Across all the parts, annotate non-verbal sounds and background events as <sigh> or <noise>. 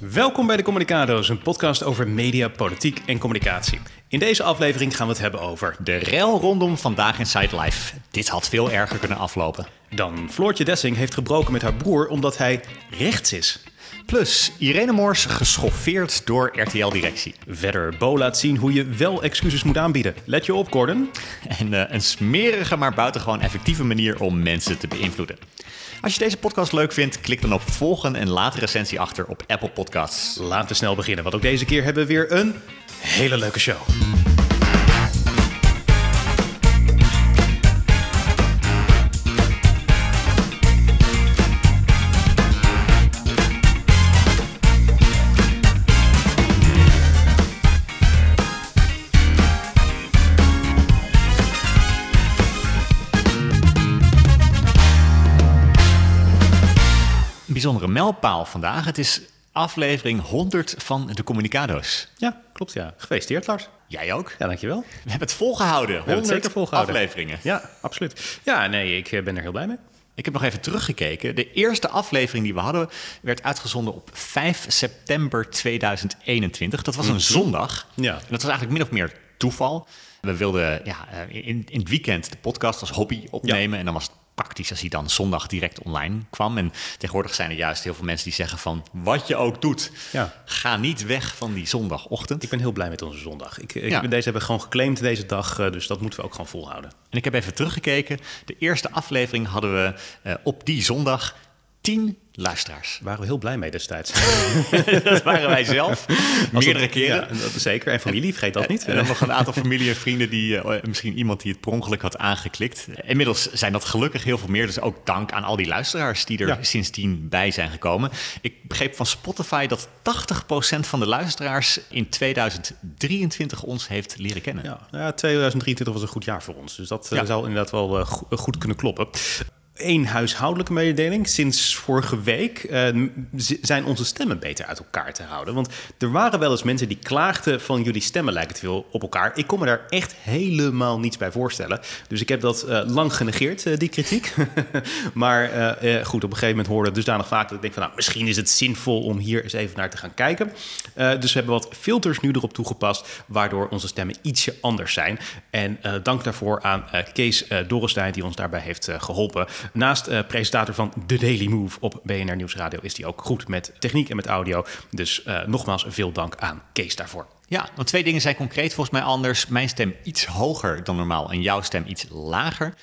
Welkom bij de Communicado's, een podcast over media, politiek en communicatie. In deze aflevering gaan we het hebben over De rel rondom Vandaag in Life. Dit had veel erger kunnen aflopen. dan Floortje Dessing heeft gebroken met haar broer omdat hij rechts is. Plus, Irene Moors geschoffeerd door RTL-directie. Verder, Bo laat zien hoe je wel excuses moet aanbieden. Let je op, Gordon. En eh, een smerige, maar buitengewoon effectieve manier om mensen te beïnvloeden. Als je deze podcast leuk vindt, klik dan op volgen en laat een recensie achter op Apple Podcasts. Laten we snel beginnen, want ook deze keer hebben we weer een hele leuke show. Mijlpaal vandaag. Het is aflevering 100 van de Communicado's. Ja, klopt ja. Gefeliciteerd, Lars. Jij ook? Ja, dankjewel. We hebben het volgehouden. We hebben 100 het zeker volgehouden. afleveringen. Ja, absoluut. Ja, nee, ik eh, ben er heel blij mee. Ik heb nog even teruggekeken. De eerste aflevering die we hadden werd uitgezonden op 5 september 2021. Dat was een zondag. Ja. En dat was eigenlijk min of meer toeval. We wilden ja, eh, in, in het weekend de podcast als hobby opnemen. En dan was het praktisch als hij dan zondag direct online kwam. En tegenwoordig zijn er juist heel veel mensen die zeggen van... wat je ook doet, Ja. ga niet weg van die zondagochtend. Ik ben heel blij met onze zondag. Ik, ik, Ja. Deze hebben we gewoon geclaimd deze dag, eh, dus dat moeten we ook gewoon volhouden. En ik heb even teruggekeken. De eerste aflevering hadden we eh, op die zondag 10 luisteraars. Daar waren we heel blij mee destijds. <laughs> dat waren wij zelf. Meerdere keren. Ja, dat is zeker. En familie, vergeet dat niet. En dan nog een aantal familie en vrienden die, eh, misschien iemand die het per ongeluk had aangeklikt. Inmiddels zijn dat gelukkig heel veel meer. Dus ook dank aan al die luisteraars die er Ja. sindsdien bij zijn gekomen. Ik begreep van Spotify dat 80% van de luisteraars in 2023 ons heeft leren kennen. Ja, nou ja, 2023 was een goed jaar voor ons. Dus dat eh, Ja. zou inderdaad wel eh, go- goed kunnen kloppen. Eén huishoudelijke mededeling. Sinds vorige week eh, zijn onze stemmen beter uit elkaar te houden. Want er waren wel eens mensen die klaagden van jullie stemmen lijken te veel op elkaar. Ik kon me daar echt helemaal niets bij voorstellen. Dus ik heb dat eh, lang genegeerd, eh, die kritiek. <laughs> maar goed, op een gegeven moment hoorde het dusdanig vaak dat ik denk van... nou, misschien is het zinvol om hier eens even naar te gaan kijken. Dus we hebben wat filters nu erop toegepast... waardoor onze stemmen ietsje anders zijn. En dank daarvoor aan Kees uh, Dorrestein die ons daarbij heeft eh, geholpen. Naast eh, presentator van The Daily Move op BNR Nieuwsradio... is hij ook goed met techniek en met audio. Dus eh, nogmaals veel dank aan Kees daarvoor. Ja, want twee dingen zijn concreet volgens mij anders. Mijn stem iets hoger dan normaal en jouw stem iets lager.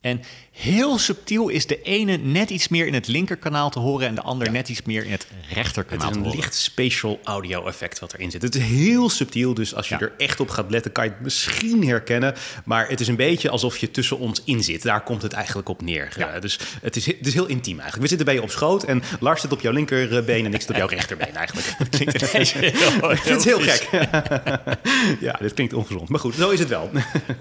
En heel subtiel is de ene net iets meer in het linkerkanaal te horen en de ander net iets meer in het Het rechterkanaal is te een licht spatial audio effect wat erin zit. Het is heel subtiel, dus als je Ja. er echt op gaat letten, kan je het misschien herkennen. Maar het is een beetje alsof je tussen ons in zit. Daar komt het eigenlijk op neer. Ja. Eh, dus het is, het is heel intiem eigenlijk. We zitten bij je op schoot en Lars zit op jouw linkerbeen en ik zit op jouw rechterbeen eigenlijk. <laughs> Klinkt <laughs> ineens heel- Ik vind het heel gek. <laughs> ja, dit klinkt ongezond. Maar goed, zo is het wel.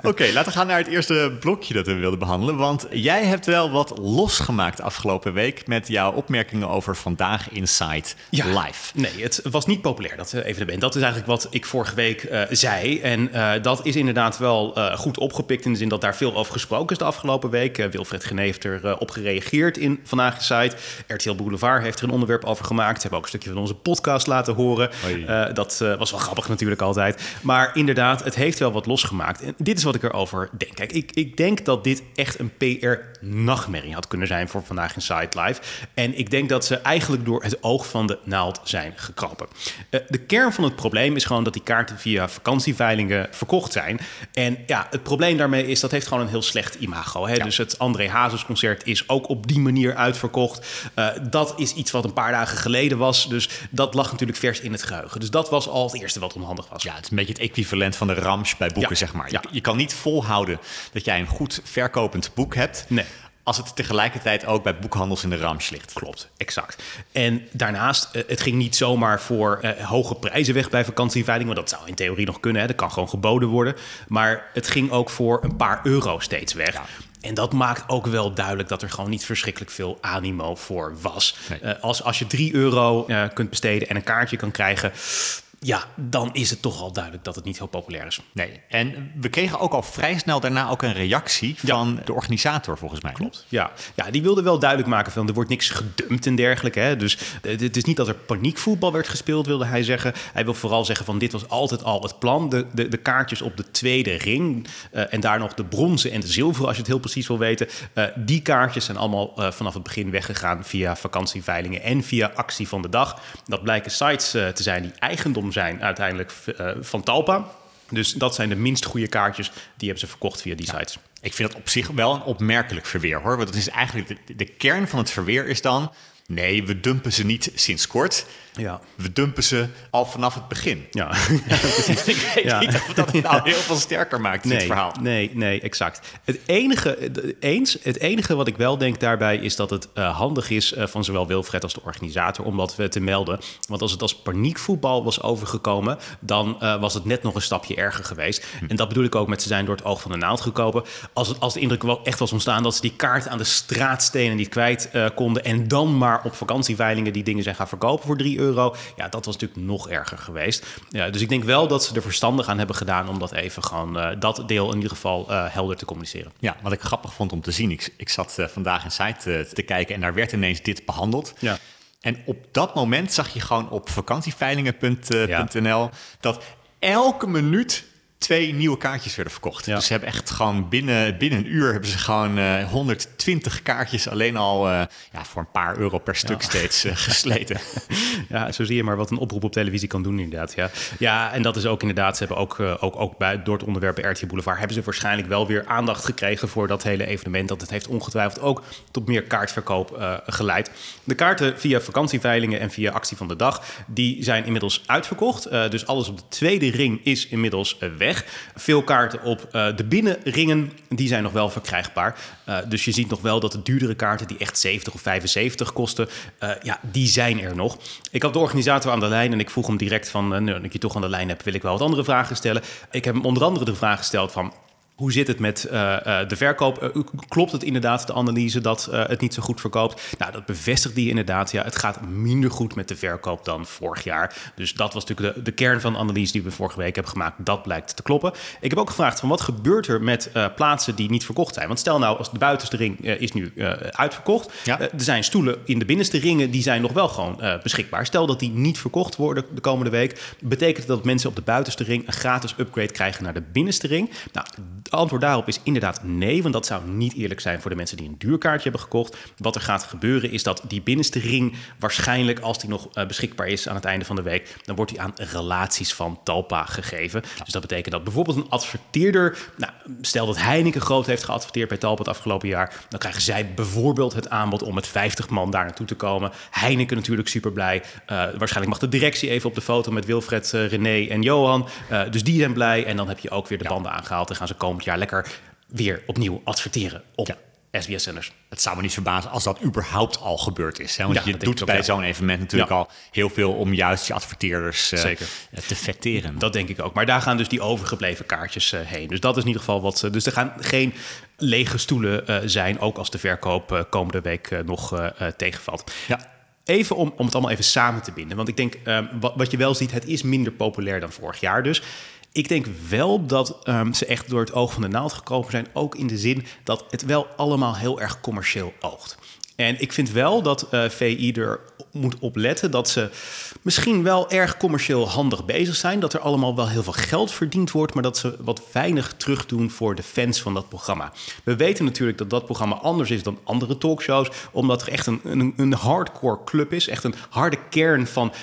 Oké, laten we gaan naar het eerste blokje dat we wilden behandelen. Want jij hebt wel wat losgemaakt afgelopen week met jouw opmerkingen over Vandaag Inside Live. Nee, het was niet populair, dat eh, evenement. Dat is eigenlijk wat ik vorige week eh, zei. En eh, dat is inderdaad wel goed opgepikt in de zin dat daar veel over gesproken is de afgelopen week. Wilfred Genee heeft er op gereageerd in Vandaag Inside. RTL Boulevard heeft er een onderwerp over gemaakt. Ze hebben ook een stukje van onze podcast laten horen. Dat was wel grappig natuurlijk altijd. Maar inderdaad, het heeft wel wat losgemaakt. En dit is wat ik erover denk. Kijk, ik, ik denk dat dit echt een PR-nachtmerrie had kunnen zijn voor Vandaag Inside Live. En ik denk dat ze eigenlijk door het oog van de naald zijn gekropen. Eh, de kern van het probleem is gewoon dat die kaarten via vakantieveilingen verkocht zijn. En ja, het probleem daarmee is dat heeft gewoon een heel slecht imago. Hè? Ja. Dus het André Hazes concert is ook op die manier uitverkocht. Eh, dat is iets wat een paar dagen geleden was. Dus dat lag natuurlijk vers in het geheugen. Dus dat was al het eerste wat onhandig was. Ja, het is een beetje het equivalent van de rams bij boeken, Ja, zeg maar. ja. Je, je kan niet volhouden dat jij een goed verkopend boek hebt... Nee. als het tegelijkertijd ook bij boekhandels in de rams ligt. Klopt, exact. En daarnaast, eh, het ging niet zomaar voor eh, hoge prijzen weg bij vakantieveiling, want dat zou in theorie nog kunnen, hè. dat kan gewoon geboden worden. Maar het ging ook voor een paar euro steeds weg. Ja. En dat maakt ook wel duidelijk dat er gewoon niet verschrikkelijk veel animo voor was. Nee. Eh, als, als je 3 euro kunt besteden en een kaartje kan krijgen. Ja, dan is het toch al duidelijk dat het niet heel populair is. Nee, en we kregen ook al vrij snel daarna ook een reactie van de organisator, volgens mij. Klopt. Ja. ja, die wilde wel duidelijk maken van er wordt niks gedumpt en dergelijke. Hè. Dus het is niet dat er paniekvoetbal werd gespeeld, wilde hij zeggen. Hij wil vooral zeggen van dit was altijd al het plan. De, de, de kaartjes op de tweede ring uh, en daar nog de bronzen en de zilveren, als je het heel precies wil weten. Uh, die kaartjes zijn allemaal uh, vanaf het begin weggegaan via vakantieveilingen en via actie van de dag. Dat blijken sites te zijn die eigendom zijn uiteindelijk van Talpa. Dus dat zijn de minst goede kaartjes. Die hebben ze verkocht via die sites. Ik vind dat op zich wel een opmerkelijk verweer hoor. Want het is eigenlijk de, de kern van het verweer is dan. Nee, we dumpen ze niet sinds kort. Ja. We dumpen ze al vanaf het begin. Ja, <laughs> ik weet ja. niet of dat het nou heel veel sterker maakt, nee, dit verhaal. Nee, nee, exact. Het enige, eens, het enige wat ik wel denk daarbij is dat het uh, handig is uh, van zowel Wilfred als de organisator om dat te melden. Want als het als paniekvoetbal was overgekomen, dan uh, was het net nog een stapje erger geweest. Hm. En dat bedoel ik ook met ze zijn door het oog van de naald gekomen. Als, het, als de indruk wel echt was ontstaan dat ze die kaart aan de straatstenen niet kwijt konden en dan maar op vakantieveilingen die dingen zijn gaan verkopen voor 3 euro. Ja, dat was natuurlijk nog erger geweest. Ja, dus ik denk wel dat ze er verstandig aan hebben gedaan om dat even gewoon, uh, dat deel in ieder geval uh, helder te communiceren. Ja, wat ik grappig vond om te zien. Ik, ik zat uh, vandaag in site te kijken en daar werd ineens dit behandeld. Ja. En op dat moment zag je gewoon op vakantieveilingen.nl ja. dat elke minuut twee nieuwe kaartjes werden verkocht. Dus ze hebben echt gewoon binnen, binnen een uur hebben ze gewoon uh, eh, 120 kaartjes alleen al uh, ja, voor een paar euro per stuk ja. steeds uh, <laughs> gesleten. ja, zo zie je maar wat een oproep op televisie kan doen inderdaad. Ja, ja en dat is ook inderdaad, ze hebben ook, ook, ook bij, door het onderwerp RTL Boulevard hebben ze waarschijnlijk wel weer aandacht gekregen voor dat hele evenement. Dat het heeft ongetwijfeld ook tot meer kaartverkoop geleid. De kaarten via vakantieveilingen en via actie van de dag, die zijn inmiddels uitverkocht. dus alles op de tweede ring is inmiddels weg. Veel kaarten op uh, de binnenringen, die zijn nog wel verkrijgbaar. Uh, dus je ziet nog wel dat de duurdere kaarten, die echt 70 of 75 kosten, uh, ja, die zijn er nog. Ik had de organisator aan de lijn en ik vroeg hem direct van, nu ik je toch aan de lijn heb, wil ik wel wat andere vragen stellen. Ik heb hem onder andere de vraag gesteld van, hoe zit het met uh, uh, de verkoop? Uh, klopt het inderdaad, de analyse, dat het niet zo goed verkoopt? Nou, dat bevestigt die inderdaad. Ja, het gaat minder goed met de verkoop dan vorig jaar. Dus dat was natuurlijk de, de kern van de analyse die we vorige week hebben gemaakt. Dat blijkt te kloppen. Ik heb ook gevraagd van wat gebeurt er met plaatsen die niet verkocht zijn? Want stel nou, als de buitenste ring is nu uitverkocht. Ja. er zijn stoelen in de binnenste ringen, die zijn nog wel gewoon beschikbaar. Stel dat die niet verkocht worden de komende week. Betekent dat mensen op de buitenste ring een gratis upgrade krijgen naar de binnenste ring? Nou, het antwoord daarop is inderdaad nee, want dat zou niet eerlijk zijn voor de mensen die een duurkaartje hebben gekocht. Wat er gaat gebeuren is dat die binnenste ring waarschijnlijk, als die nog uh, beschikbaar is aan het einde van de week, dan wordt die aan relaties van Talpa gegeven. Dus dat betekent dat bijvoorbeeld een adverteerder, nou, stel dat Heineken groot heeft geadverteerd bij Talpa het afgelopen jaar, dan krijgen zij bijvoorbeeld het aanbod om met 50 man daar naartoe te komen. Heineken natuurlijk super blij. Uh, waarschijnlijk mag de directie even op de foto met Wilfred, uh, René en Johan. dus die zijn blij en dan heb je ook weer de banden aangehaald en gaan ze komen jaar lekker weer opnieuw adverteren op ja. SBS-zenders. Het zou me niet verbazen als dat überhaupt al gebeurd is. Hè? Want je doet bij zo'n evenement natuurlijk al heel veel om juist je adverteerders uh, te vetteren. Dat denk ik ook. Maar daar gaan dus die overgebleven kaartjes uh, heen. Dus dat is in ieder geval wat. dus er gaan geen lege stoelen zijn, ook als de verkoop komende week nog tegenvalt. Ja. Even om, om het allemaal even samen te binden. Want ik denk, wat, wat je wel ziet, het is minder populair dan vorig jaar. Dus ik denk wel dat um, ze echt door het oog van de naald gekomen zijn. Ook in de zin dat het wel allemaal heel erg commercieel oogt. En ik vind wel dat uh, VI er moet opletten dat ze misschien wel erg commercieel handig bezig zijn. Dat er allemaal wel heel veel geld verdiend wordt, maar dat ze wat weinig terugdoen voor de fans van dat programma. We weten natuurlijk dat dat programma anders is dan andere talkshows, omdat er echt een, een, een hardcore club is. Echt een harde kern van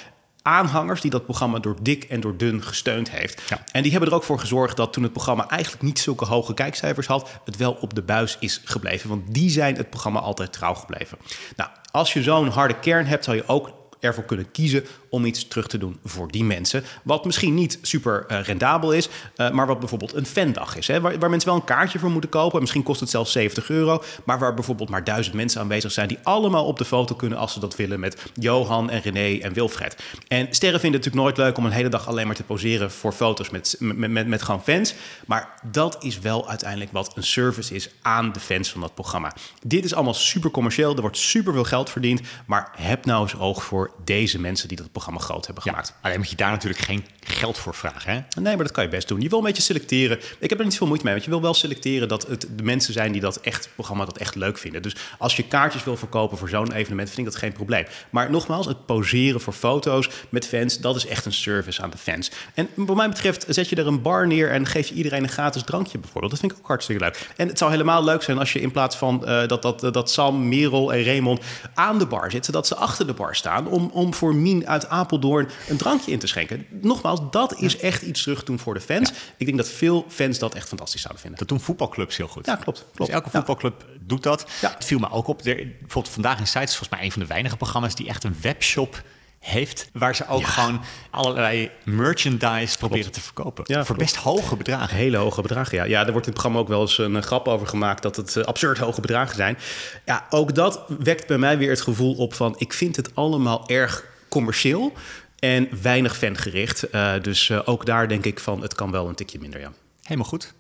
aanhangers die dat programma door dik en door dun gesteund heeft. Ja. En die hebben er ook voor gezorgd dat toen het programma eigenlijk niet zulke hoge kijkcijfers had, het wel op de buis is gebleven. Want die zijn het programma altijd trouw gebleven. Nou, als je zo'n harde kern hebt, zal je ook ervoor kunnen kiezen om iets terug te doen voor die mensen. Wat misschien niet super uh, rendabel is, uh, maar wat bijvoorbeeld een fandag is. Hè? Waar, waar, mensen wel een kaartje voor moeten kopen. Misschien kost het zelfs 70 euro. Maar waar bijvoorbeeld maar duizend mensen aanwezig zijn... die allemaal op de foto kunnen als ze dat willen... met Johan en René en Wilfred. En sterren vinden het natuurlijk nooit leuk om een hele dag alleen maar te poseren... voor foto's met, met, met, met gewoon fans. Maar dat is wel uiteindelijk wat een service is aan de fans van dat programma. Dit is allemaal super commercieel. Er wordt super veel geld verdiend. Maar heb nou eens oog voor deze mensen die dat programma groot hebben gemaakt. alleen moet je daar natuurlijk geen geld voor vragen. Hè? Nee, maar dat kan je best doen. Je wil een beetje selecteren. Ik heb er niet veel moeite mee, want je wil wel selecteren dat het de mensen zijn die dat echt programma dat echt leuk vinden. Dus als je kaartjes wil verkopen voor zo'n evenement, vind ik dat geen probleem. Maar nogmaals, het poseren voor foto's met fans, dat is echt een service aan de fans. En wat mij betreft, zet je er een bar neer en geef je iedereen een gratis drankje bijvoorbeeld. Dat vind ik ook hartstikke leuk. En het zou helemaal leuk zijn als je in plaats van uh, dat, dat, dat Sam, Merel en Raymond aan de bar zitten, dat ze achter de bar staan om, om voor Mien uit Apeldoorn een drankje in te schenken. Nogmaals, dat is echt iets terug doen voor de fans. Ik denk dat veel fans dat echt fantastisch zouden vinden. Dat doen voetbalclubs heel goed. Ja, klopt. klopt. Dus elke voetbalclub doet dat. Het viel me ook op. Er, bijvoorbeeld vandaag in Sites is volgens mij een van de weinige programma's die echt een webshop heeft, waar ze ook gewoon allerlei merchandise proberen te verkopen. Ja, voor best hoge bedragen. Hele hoge bedragen, ja. Ja, er wordt in het programma ook wel eens een grap over gemaakt dat het eh, absurd hoge bedragen zijn. Ja, ook dat wekt bij mij weer het gevoel op van ik vind het allemaal erg commercieel en weinig fangericht. Uh, dus uh, ook daar denk ik van het kan wel een tikje minder, ja. Helemaal goed.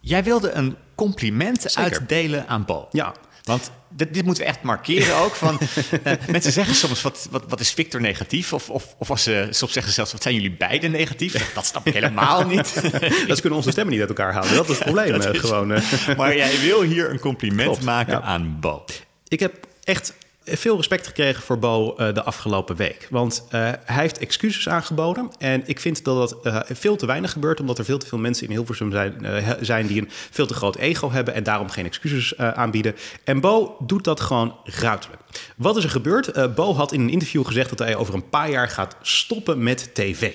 Jij wilde een compliment Zeker. uitdelen aan Bo. Ja. Want dit, dit, moeten we echt markeren ook. Van, uh, <laughs> mensen zeggen soms, wat, wat, wat is Victor negatief? Of, of, of als ze soms zeggen zelfs, wat zijn jullie beiden negatief? <laughs> Dat snap ik helemaal niet. <laughs> dat kunnen onze stemmen niet uit elkaar halen. Dat is het probleem is, gewoon. maar jij wil hier een compliment maken aan Bo. Ik heb echt veel respect gekregen voor Bo uh, de afgelopen week. Want uh, hij heeft excuses aangeboden. En ik vind dat dat uh, veel te weinig gebeurt, omdat er veel te veel mensen in Hilversum zijn, zijn die een veel te groot ego hebben en daarom geen excuses aanbieden. En Bo doet dat gewoon ruiterlijk. Wat is er gebeurd? Bo had in een interview gezegd dat hij over een paar jaar gaat stoppen met tv.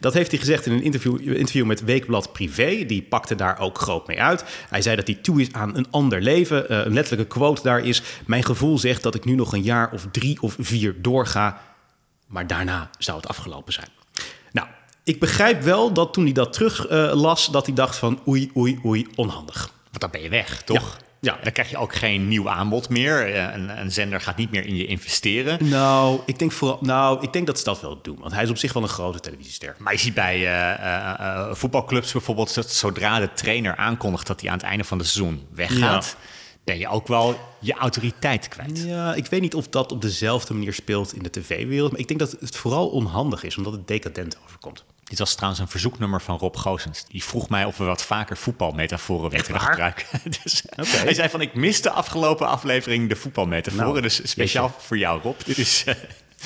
Dat heeft hij gezegd in een interview, interview met Weekblad Privé. Die pakte daar ook groot mee uit. Hij zei dat hij toe is aan een ander leven. een letterlijke quote daar is: Mijn gevoel zegt dat ik nu nog een jaar of drie of vier doorga. Maar daarna zou het afgelopen zijn. Nou, ik begrijp wel dat toen hij dat terug uh, las, dat hij dacht van oei, oei, oei, onhandig. Want dan ben je weg, toch? Ja. Dan krijg je ook geen nieuw aanbod meer. Een, een, zender gaat niet meer in je investeren. Nou, ik denk vooral, nou, ik denk dat ze dat wel doen. Want hij is op zich wel een grote televisiester. Maar je ziet bij uh, uh, voetbalclubs bijvoorbeeld dat zodra de trainer aankondigt dat hij aan het einde van het seizoen weggaat. Ja ben je ook wel je autoriteit kwijt. Ja, ik weet niet of dat op dezelfde manier speelt in de tv-wereld. Maar ik denk dat het vooral onhandig is, omdat het decadent overkomt. Dit was trouwens een verzoeknummer van Rob Goosens. Die vroeg mij of we wat vaker voetbalmetaforen willen gebruiken. <laughs> dus okay. Hij zei van, ik mis de afgelopen aflevering de voetbalmetaforen. Nou, dus speciaal voor jou, Rob. Dit is... Uh,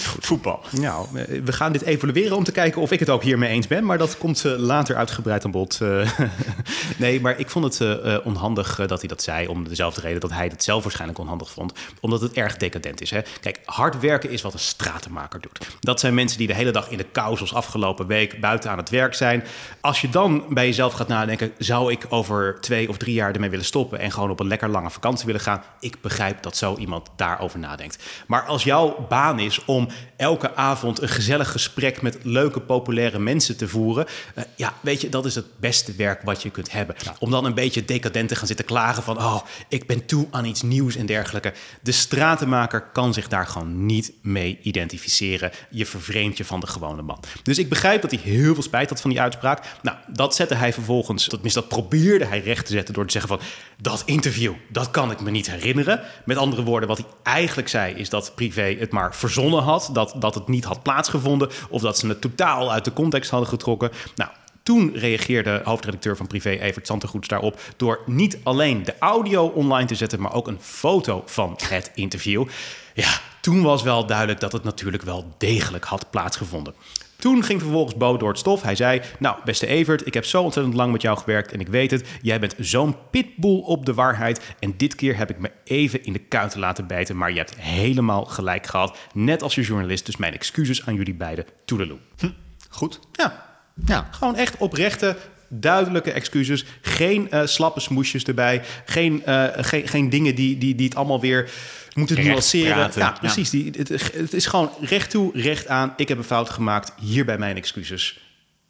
Goed. Voetbal. Nou, we gaan dit evalueren om te kijken of ik het ook hiermee eens ben. Maar dat komt uh, later uitgebreid aan bod. Uh, <laughs> nee, maar ik vond het onhandig dat hij dat zei. Om dezelfde reden dat hij het zelf waarschijnlijk onhandig vond. Omdat het erg decadent is. Hè? Kijk, hard werken is wat een stratenmaker doet. Dat zijn mensen die de hele dag in de kou, afgelopen week, buiten aan het werk zijn. Als je dan bij jezelf gaat nadenken, zou ik over twee of drie jaar ermee willen stoppen en gewoon op een lekker lange vakantie willen gaan? Ik begrijp dat zo iemand daarover nadenkt. Maar als jouw baan is om elke avond een gezellig gesprek met leuke, populaire mensen te voeren. Uh, ja, weet je, dat is het beste werk wat je kunt hebben. Om dan een beetje decadent te gaan zitten klagen van, oh, ik ben toe aan iets nieuws en dergelijke. De stratenmaker kan zich daar gewoon niet mee identificeren. Je vervreemdt je van de gewone man. Dus ik begrijp dat hij heel veel spijt had van die uitspraak. Nou, dat zette hij vervolgens, tenminste dat probeerde hij recht te zetten door te zeggen van, dat interview, dat kan ik me niet herinneren. Met andere woorden, wat hij eigenlijk zei, is dat Privé het maar verzonnen had dat, dat het niet had plaatsgevonden of dat ze het totaal uit de context hadden getrokken. Nou, toen reageerde hoofdredacteur van Privé Evert Santegoeds daarop door niet alleen de audio online te zetten, maar ook een foto van het interview. Ja, toen was wel duidelijk dat het natuurlijk wel degelijk had plaatsgevonden. Toen ging vervolgens Bo door het stof. Hij zei: Nou, beste Evert, ik heb zo ontzettend lang met jou gewerkt en ik weet het. Jij bent zo'n pitbull op de waarheid. En dit keer heb ik me even in de kuiten laten bijten. Maar je hebt helemaal gelijk gehad. Net als je journalist. Dus mijn excuses aan jullie beiden. Toedeloe. Hm, goed. Ja. ja. Gewoon echt oprechte, duidelijke excuses. Geen uh, slappe smoesjes erbij. Geen, uh, geen, geen dingen die, die, die het allemaal weer moeten nuanceren. Ja, precies. Die, het, het, is gewoon recht toe, recht aan. Ik heb een fout gemaakt. Hierbij mijn excuses.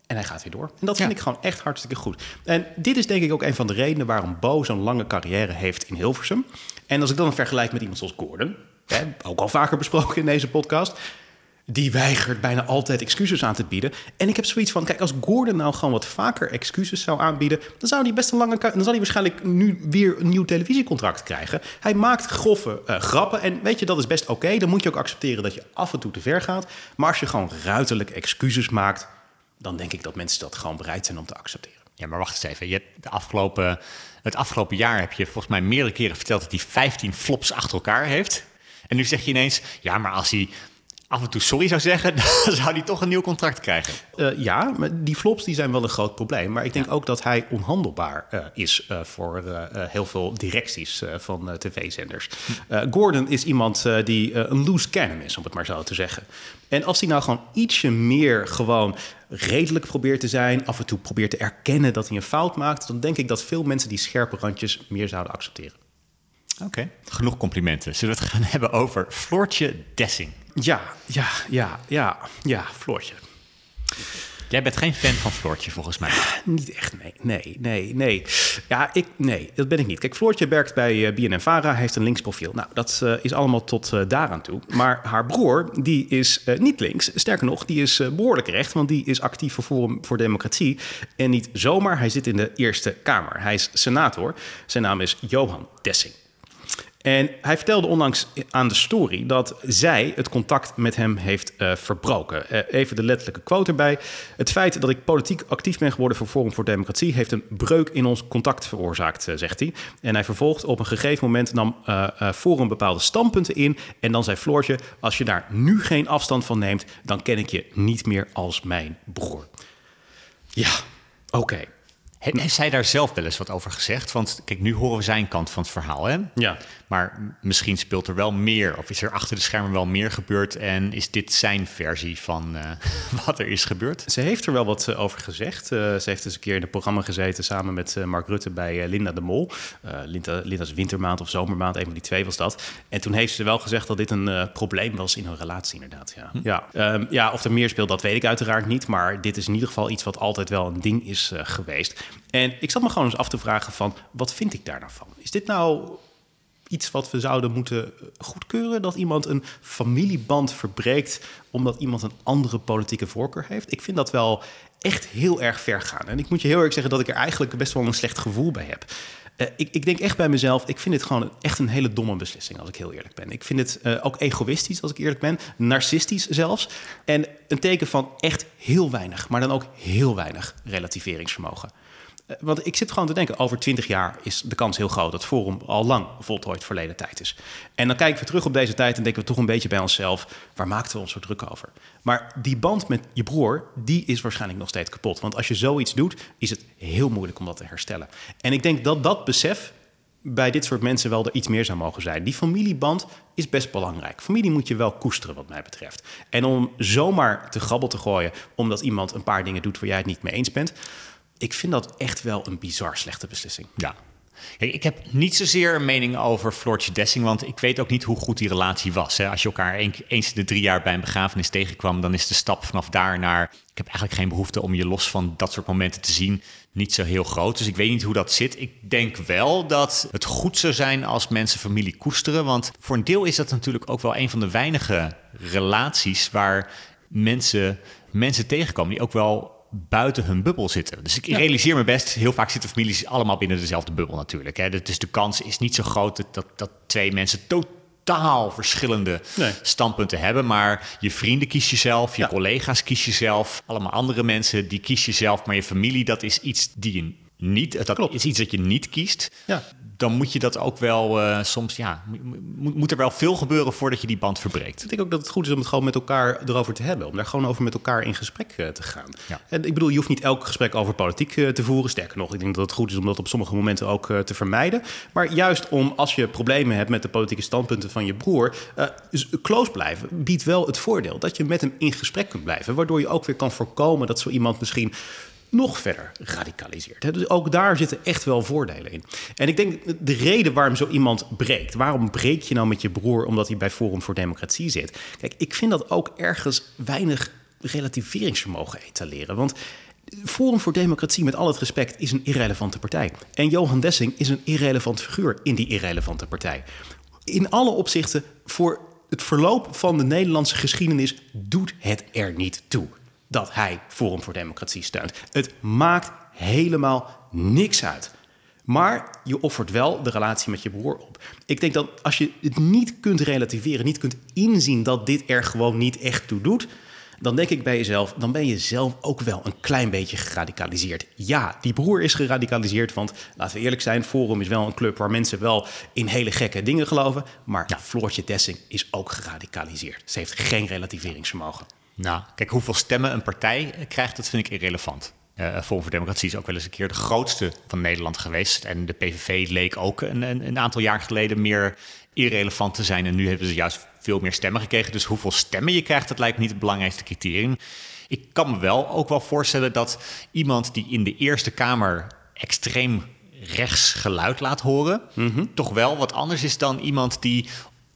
En hij gaat weer door. En dat vind ik gewoon echt hartstikke goed. En dit is denk ik ook een van de redenen waarom Bo zo'n lange carrière heeft in Hilversum. En als ik dan vergelijk met iemand zoals Gordon, hè, ook al vaker besproken in deze podcast die weigert bijna altijd excuses aan te bieden. En ik heb zoiets van, kijk, als Gordon nou gewoon wat vaker excuses zou aanbieden, dan zou hij best een lange, dan zal hij waarschijnlijk nu weer een nieuw televisiecontract krijgen. Hij maakt grove uh, grappen en weet je, dat is best oké. Dan moet je ook accepteren dat je af en toe te ver gaat. Maar als je gewoon ruiterlijk excuses maakt, dan denk ik dat mensen dat gewoon bereid zijn om te accepteren. Ja, maar wacht eens even. Je hebt afgelopen, het afgelopen jaar heb je volgens mij meerdere keren verteld dat hij 15 flops achter elkaar heeft. En nu zeg je ineens, ja, maar als hij af en toe sorry zou zeggen, <laughs> dan zou hij toch een nieuw contract krijgen. Uh, ja, maar die flops die zijn wel een groot probleem. Maar ik denk ook dat hij onhandelbaar uh, is uh, voor heel veel directies van tv-zenders. Gordon is iemand die een loose cannon is, om het maar zo te zeggen. En als hij nou gewoon ietsje meer gewoon redelijk probeert te zijn, af en toe probeert te erkennen dat hij een fout maakt, dan denk ik dat veel mensen die scherpe randjes meer zouden accepteren. Oké, genoeg complimenten. Zullen we het gaan hebben over Floortje Dessing? Ja, ja, ja, ja, ja, Floortje. Jij bent geen fan van Floortje, volgens mij. Niet echt, nee. Nee, nee, nee. Ja, ik, nee, dat ben ik niet. Kijk, Floortje werkt bij eh, BNN-Vara, heeft een links profiel. Nou, dat uh, is allemaal tot uh, daaraan toe. Maar haar broer, die is niet links. Sterker nog, die is behoorlijk recht, want die is actief voor Forum voor Democratie. En niet zomaar, hij zit in de Eerste Kamer. Hij is senator. Zijn naam is Johan Dessing. En hij vertelde onlangs aan de story dat zij het contact met hem heeft uh, verbroken. Uh, even de letterlijke quote erbij. Het feit dat ik politiek actief ben geworden voor Forum voor Democratie heeft een breuk in ons contact veroorzaakt, uh, zegt hij. En hij vervolgt op een gegeven moment nam Forum bepaalde standpunten in. En dan zei Floortje: Als je daar nu geen afstand van neemt, dan ken ik je niet meer als mijn broer. Ja, oké. Heeft zij daar zelf wel eens wat over gezegd? Want kijk, nu horen we zijn kant van het verhaal, hè? Ja. Maar misschien speelt er wel meer, of is er achter de schermen wel meer gebeurd? En is dit zijn versie van uh, <laughs> wat er is gebeurd? Ze heeft er wel wat uh, over gezegd. Uh, ze heeft eens een keer in het programma gezeten samen met Mark Rutte bij Linda de Mol. Linda, Linda's wintermaand of zomermaand, een van die twee was dat. En toen heeft ze wel gezegd dat dit een probleem was in hun relatie, inderdaad. Ja. Hm. Ja. Um, ja, of er meer speelt, dat weet ik uiteraard niet. Maar dit is in ieder geval iets wat altijd wel een ding is geweest. En ik zat me gewoon eens af te vragen van, wat vind ik daar nou van? Is dit nou iets wat we zouden moeten goedkeuren? Dat iemand een familieband verbreekt omdat iemand een andere politieke voorkeur heeft? Ik vind dat wel echt heel erg ver gaan. En ik moet je heel erg zeggen dat ik er eigenlijk best wel een slecht gevoel bij heb. Uh, ik, ik, denk echt bij mezelf, ik vind dit gewoon echt een hele domme beslissing, als ik heel eerlijk ben. Ik vind het uh, ook egoïstisch, als ik eerlijk ben, narcistisch zelfs. En een teken van echt heel weinig, maar dan ook heel weinig relativeringsvermogen. Eh, want ik zit gewoon te denken, over twintig jaar is de kans heel groot dat Forum al lang voltooid verleden tijd is. En dan kijken we terug op deze tijd en denken we toch een beetje bij onszelf, waar maakten we ons zo druk over? Maar die band met je broer, die is waarschijnlijk nog steeds kapot. Want als je zoiets doet, is het heel moeilijk om dat te herstellen. En ik denk dat dat besef bij dit soort mensen wel er iets meer zou mogen zijn. Die familieband is best belangrijk. Familie moet je wel koesteren, wat mij betreft. En om zomaar te grabbel te gooien omdat iemand een paar dingen doet waar jij het niet mee eens bent, ik vind dat echt wel een bizar slechte beslissing. Ja. ik heb niet zozeer een mening over Floortje Dessing, want ik weet ook niet hoe goed die relatie was. Als je elkaar eens in de drie jaar bij een begrafenis tegenkwam, dan is de stap vanaf daar naar. Ik heb eigenlijk geen behoefte om je los van dat soort momenten te zien, niet zo heel groot. Dus ik weet niet hoe dat zit. Ik denk wel dat het goed zou zijn als mensen familie koesteren, want voor een deel is dat natuurlijk ook wel een van de weinige relaties waar mensen, mensen tegenkomen die ook wel buiten hun bubbel zitten. Dus ik realiseer me best, heel vaak zitten families allemaal binnen dezelfde bubbel natuurlijk. Hè. Dus de kans is niet zo groot dat, dat twee mensen totaal verschillende standpunten hebben. Maar je vrienden kies je zelf, je collega's kies je zelf, allemaal andere mensen die kies je zelf. Maar je familie, dat is iets die je niet, dat is iets dat je niet kiest. Ja dan moet je dat ook wel uh, soms, ja, moet, moet er wel veel gebeuren voordat je die band verbreekt. Ik denk ook dat het goed is om het gewoon met elkaar erover te hebben. Om daar gewoon over met elkaar in gesprek uh, te gaan. Ja. En ik bedoel, je hoeft niet elk gesprek over politiek uh, te voeren. Sterker nog, ik denk dat het goed is om dat op sommige momenten ook te vermijden. Maar juist om, als je problemen hebt met de politieke standpunten van je broer, close blijven biedt wel het voordeel dat je met hem in gesprek kunt blijven. Waardoor je ook weer kan voorkomen dat zo iemand misschien nog verder radicaliseert. Dus ook daar zitten echt wel voordelen in. En ik denk de reden waarom zo iemand breekt, waarom breek je nou met je broer omdat hij bij Forum voor Democratie zit? Kijk, ik vind dat ook ergens weinig relativeringsvermogen etaleren. Want Forum voor Democratie, met al het respect, is een irrelevante partij. En Johan Dessing is een irrelevant figuur in die irrelevante partij. In alle opzichten voor het verloop van de Nederlandse geschiedenis doet het er niet toe dat hij Forum voor Democratie steunt. Het maakt helemaal niks uit. Maar je offert wel de relatie met je broer op. Ik denk dat als je het niet kunt relativeren, niet kunt inzien dat dit er gewoon niet echt toe doet, dan denk ik bij jezelf, dan ben je zelf ook wel een klein beetje geradicaliseerd. Ja, die broer is geradicaliseerd, want laten we eerlijk zijn, Forum is wel een club waar mensen wel in hele gekke dingen geloven, maar ja. Floortje Dessing is ook geradicaliseerd. Ze heeft geen relativeringsvermogen. Nou, kijk, hoeveel stemmen een partij krijgt, dat vind ik irrelevant. Uh, voor Democratie is ook wel eens een keer de grootste van Nederland geweest. En de PVV leek ook een, een, een, aantal jaar geleden meer irrelevant te zijn. En nu hebben ze juist veel meer stemmen gekregen. Dus hoeveel stemmen je krijgt, dat lijkt niet het belangrijkste criterium. Ik kan me wel ook wel voorstellen dat iemand die in de Eerste Kamer extreem rechts geluid laat horen, mhm. toch wel wat anders is dan iemand die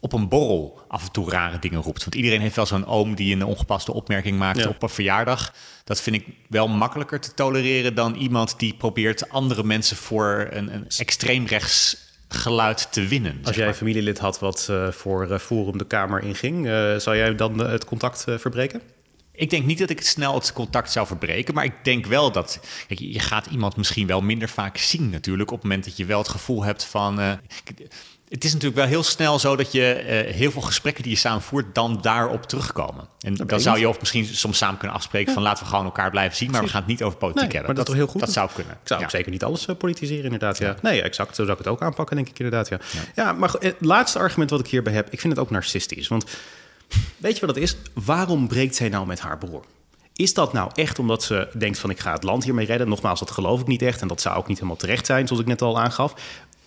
op een borrel af en toe rare dingen roept. Want iedereen heeft wel zo'n oom die een ongepaste opmerking maakt op een verjaardag. Dat vind ik wel makkelijker te tolereren dan iemand die probeert andere mensen voor een, een extreem rechts geluid te winnen. Als jij een familielid had wat uh, voor uh, Forum de Kamer inging, uh, zou jij dan het contact verbreken? Ik denk niet dat ik het snel het contact zou verbreken, maar ik denk wel dat kijk, je gaat iemand misschien wel minder vaak zien natuurlijk op het moment dat je wel het gevoel hebt van het is natuurlijk wel heel snel zo dat je uh, heel veel gesprekken die je samen voert, dan daarop terugkomen. En dan zou je of misschien soms samen kunnen afspreken van laten we gewoon elkaar blijven zien, maar we gaan het niet over politiek hebben. Maar dat, dat, heel goed. Dat zou kunnen. Ik zou ook zeker niet alles uh, politiseren, inderdaad. Ja. Nee, exact. Zo zou ik het ook aanpakken, denk ik inderdaad. Ja, ja. maar het laatste argument wat ik hierbij heb, ik vind het ook narcistisch. Want weet je wat het is? Waarom breekt zij nou met haar broer? Is dat nou echt omdat ze denkt van ik ga het land hiermee redden? Nogmaals, dat geloof ik niet echt en dat zou ook niet helemaal terecht zijn, zoals ik net al aangaf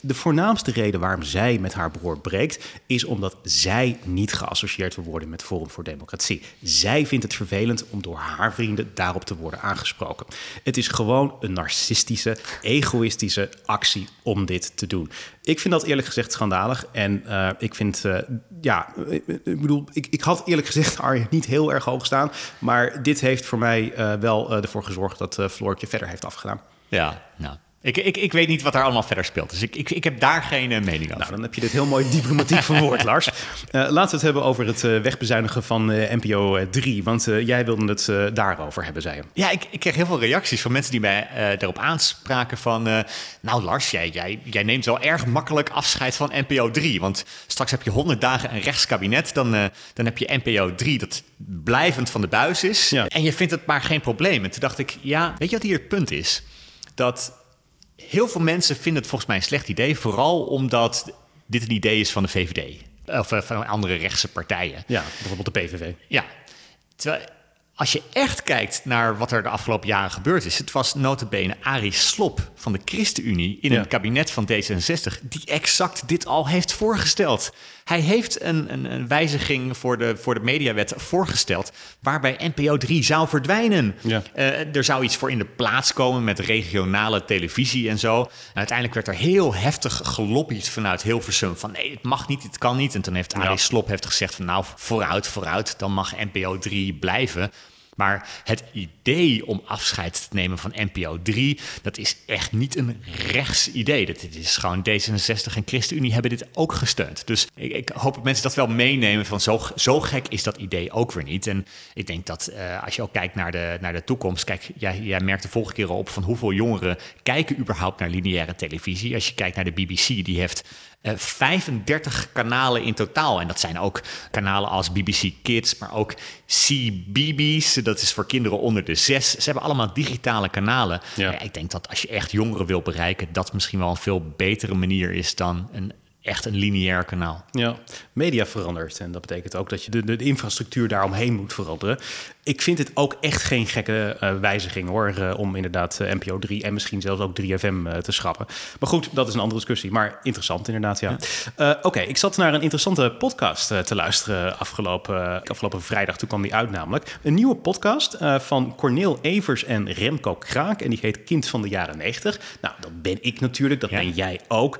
de voornaamste reden waarom zij met haar broer breekt, is omdat zij niet geassocieerd wil worden met Forum voor Democratie. Zij vindt het vervelend om door haar vrienden daarop te worden aangesproken. Het is gewoon een narcistische, egoïstische actie om dit te doen. Ik vind dat eerlijk gezegd schandalig. En uh, ik vind, uh, ja, ik bedoel, ik, ik had eerlijk gezegd <laughs> haar niet heel erg hoog staan. Maar dit heeft voor mij wel ervoor gezorgd dat Floortje verder heeft afgedaan. Ja, nou, ik, ik, ik weet niet wat daar allemaal verder speelt. Dus ik, ik, ik heb daar geen uh, mening over. Nou, dan heb je dit heel mooi diplomatiek <laughs> verwoord, Lars. Uh, laten we het hebben over het uh, wegbezuinigen van NPO 3. Want jij wilde het daarover hebben, zei je. Ja, ik, ik kreeg heel veel reacties van mensen die mij erop aanspraken van... nou Lars, jij, jij, jij neemt wel erg makkelijk afscheid van NPO 3. Want straks heb je 100 dagen een rechtskabinet. Dan, dan heb je NPO 3 dat blijvend van de buis is. Ja. En je vindt het maar geen probleem. En toen dacht ik, ja, weet je wat hier het punt is? Dat heel veel mensen vinden het volgens mij een slecht idee. Vooral omdat dit een idee is van de VVD. Of eh, van andere rechtse partijen. Ja, bijvoorbeeld de PVV. Ja. Terwijl, als je echt kijkt naar wat er de afgelopen jaren gebeurd is... het was notabene Arie Slop van de ChristenUnie in een kabinet van D66... die exact dit al heeft voorgesteld. Hij heeft een, een, een, wijziging voor de, voor de mediawet voorgesteld... waarbij NPO 3 zou verdwijnen. Ja. Uh, er zou iets voor in de plaats komen met regionale televisie en zo. En uiteindelijk werd er heel heftig gelobbyd vanuit Hilversum... van nee, het mag niet, het kan niet. En toen heeft Arie Slop heeft gezegd van nou, vooruit, vooruit... dan mag NPO 3 blijven... Maar het idee om afscheid te nemen van NPO 3, dat is echt niet een rechts idee. Dat is gewoon D66 en ChristenUnie hebben dit ook gesteund. Dus ik, ik hoop dat mensen dat wel meenemen van zo, zo gek is dat idee ook weer niet. En ik denk dat uh, als je ook kijkt naar de, naar de toekomst, kijk, jij, jij merkt de vorige keer al op van hoeveel jongeren kijken überhaupt naar lineaire televisie. Als je kijkt naar de BBC, die heeft 35 eh, kanalen in totaal. En dat zijn ook kanalen als BBC Kids, maar ook CBBS. Dat is voor kinderen onder de zes. Ze hebben allemaal digitale kanalen. Ja. ik denk dat als je echt jongeren wil bereiken, dat misschien wel een veel betere manier is dan een echt een lineair kanaal. Ja, media verandert. En dat betekent ook dat je de, de infrastructuur daaromheen moet veranderen ik vind het ook echt geen gekke uh, wijziging hoor. Uh, om inderdaad uh, NPO 3 en misschien zelfs ook 3FM te schrappen. Maar goed, dat is een andere discussie. Maar interessant inderdaad, ja. Oké, ik zat naar een interessante podcast te luisteren afgelopen, afgelopen vrijdag. Toen kwam die uit namelijk. Een nieuwe podcast van Corneel Evers en Remco Kraak. En die heet Kind van de jaren 90. Nou, dat ben ik natuurlijk. Dat ben jij ook.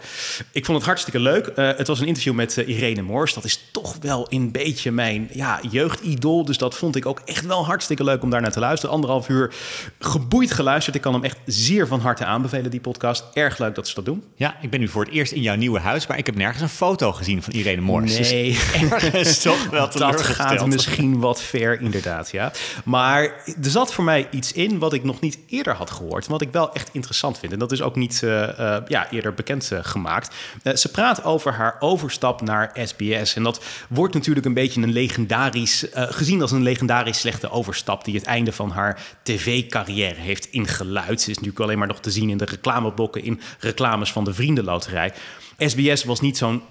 Ik vond het hartstikke leuk. het was een interview met Irene Moors. Dat is toch wel een beetje mijn ja, jeugdidool. Dus dat vond ik ook echt wel wel hartstikke leuk om daar naar te luisteren. Anderhalf uur geboeid geluisterd. Ik kan hem echt zeer van harte aanbevelen, die podcast. Erg leuk dat ze dat doen. Ja, ik ben nu voor het eerst in jouw nieuwe huis, maar ik heb nergens een foto gezien van Irene Moors. Nee, dus <laughs> ergens toch wel <laughs> dat gaat misschien wat ver, inderdaad, ja. Maar er zat voor mij iets in wat ik nog niet eerder had gehoord. Wat ik wel echt interessant vind. En dat is ook niet uh, uh, ja, eerder bekend uh, gemaakt. ze praat over haar overstap naar SBS. En dat wordt natuurlijk een beetje een legendarisch, gezien als een legendarisch slechte overstap. die het einde van haar tv-carrière heeft ingeluid. Ze is natuurlijk alleen maar nog te zien in de reclameblokken, in reclames van de Vriendenloterij. SBS was niet zo'n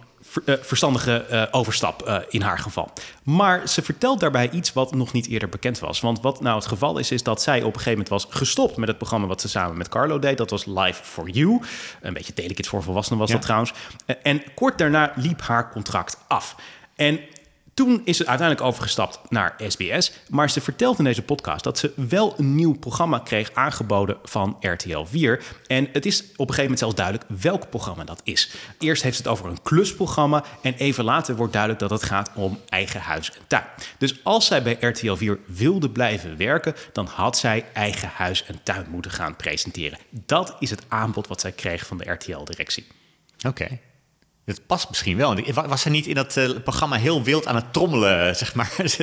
uh, verstandige uh, overstap uh, in haar geval. Maar ze vertelt daarbij iets wat nog niet eerder bekend was. Want wat nou het geval is, is dat zij op een gegeven moment was gestopt met het programma wat ze samen met Carlo deed. Dat was Live for You. Een beetje telekids voor volwassenen was ja. dat trouwens. en kort daarna liep haar contract af. En toen is ze uiteindelijk overgestapt naar SBS. Maar ze vertelt in deze podcast dat ze wel een nieuw programma kreeg aangeboden van RTL 4. En het is op een gegeven moment zelfs duidelijk welk programma dat is. Eerst heeft het over een klusprogramma. En even later wordt duidelijk dat het gaat om eigen huis en tuin. Dus als zij bij RTL 4 wilde blijven werken, dan had zij eigen huis en tuin moeten gaan presenteren. Dat is het aanbod wat zij kreeg van de RTL-directie. Oké. Het past misschien wel. Was ze niet in dat uh, programma heel wild aan het trommelen, <laughs> zeg maar? <laughs>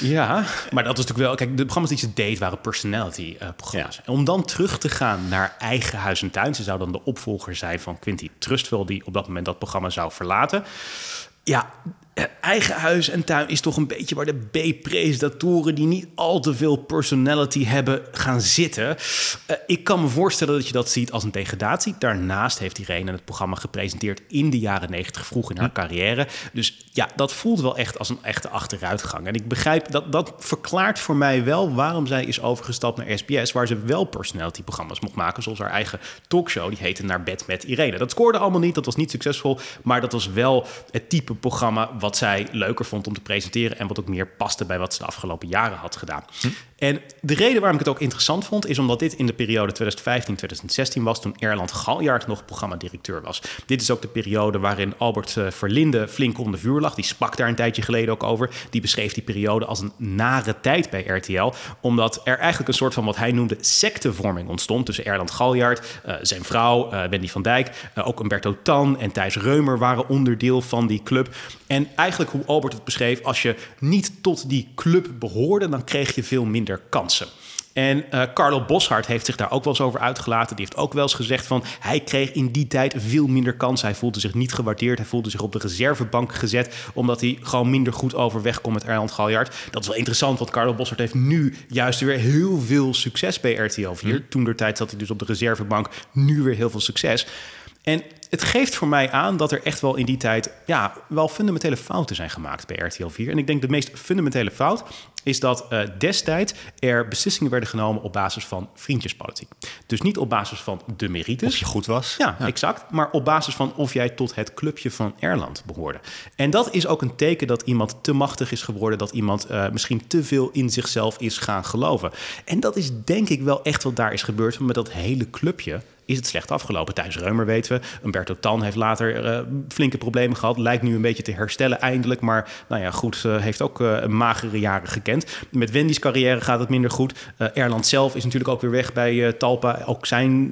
ja, maar dat is natuurlijk wel... Kijk, de programma's die ze deed waren personality-programma's. Uh, om dan terug te gaan naar eigen huis en tuin... ze zou dan de opvolger zijn van Quinty Trustwell... die op dat moment dat programma zou verlaten. Ja, eigen huis en tuin is toch een beetje waar de B-presentatoren die niet al te veel personality hebben gaan zitten. Uh, ik kan me voorstellen dat je dat ziet als een degradatie. Daarnaast heeft Irene het programma gepresenteerd in de jaren 90 vroeg in haar carrière. Dus ja, dat voelt wel echt als een echte achteruitgang. En ik begrijp dat dat verklaart voor mij wel waarom zij is overgestapt naar SBS, waar ze wel personality programma's mocht maken, zoals haar eigen talkshow. Die heette Naar bed met Irene. Dat scoorde allemaal niet, dat was niet succesvol, maar dat was wel het type programma wat zij leuker vond om te presenteren en wat ook meer paste bij wat ze de afgelopen jaren had gedaan. Hm. En de reden waarom ik het ook interessant vond, is omdat dit in de periode 2015-2016 was, toen Erland Galjaard nog programmadirecteur was. Dit is ook de periode waarin Albert uh, Verlinde flink onder vuur lag. Die sprak daar een tijdje geleden ook over. Die beschreef die periode als een nare tijd bij RTL, omdat er eigenlijk een soort van wat hij noemde sectevorming ontstond tussen Erland Galjaard, uh, zijn vrouw uh, Wendy van Dijk, ook Umberto Tan en Thijs Reumer waren onderdeel van die club. En eigenlijk hoe Albert het beschreef, als je niet tot die club behoorde, dan kreeg je veel minder kansen. En uh, Carlo Boshart heeft zich daar ook wel eens over uitgelaten. Die heeft ook wel eens gezegd van hij kreeg in die tijd veel minder kansen. Hij voelde zich niet gewaardeerd. Hij voelde zich op de reservebank gezet. Omdat hij gewoon minder goed overweg kon met Erland Galjaard. Dat is wel interessant, want Carlo Boshart heeft nu juist weer heel veel succes bij RTL 4. Hm. Toen der tijd zat hij dus op de reservebank. Nu weer heel veel succes. En het geeft voor mij aan dat er echt wel in die tijd ja, wel fundamentele fouten zijn gemaakt bij RTL 4. En ik denk de meest fundamentele fout is dat uh, destijds er beslissingen werden genomen op basis van vriendjespolitiek. Dus niet op basis van de merites. Of je goed was. Ja, exact. Maar op basis van of jij tot het clubje van Erland behoorde. En dat is ook een teken dat iemand te machtig is geworden. Dat iemand uh, misschien te veel in zichzelf is gaan geloven. En dat is denk ik wel echt wat daar is gebeurd met dat hele clubje is het slecht afgelopen. Thijs Reumer weten we. Umberto Tan heeft later uh, flinke problemen gehad. Lijkt nu een beetje te herstellen eindelijk. Maar nou ja, goed, uh, heeft ook uh, magere jaren gekend. Met Wendy's carrière gaat het minder goed. Erland zelf is natuurlijk ook weer weg bij Talpa. Ook zijn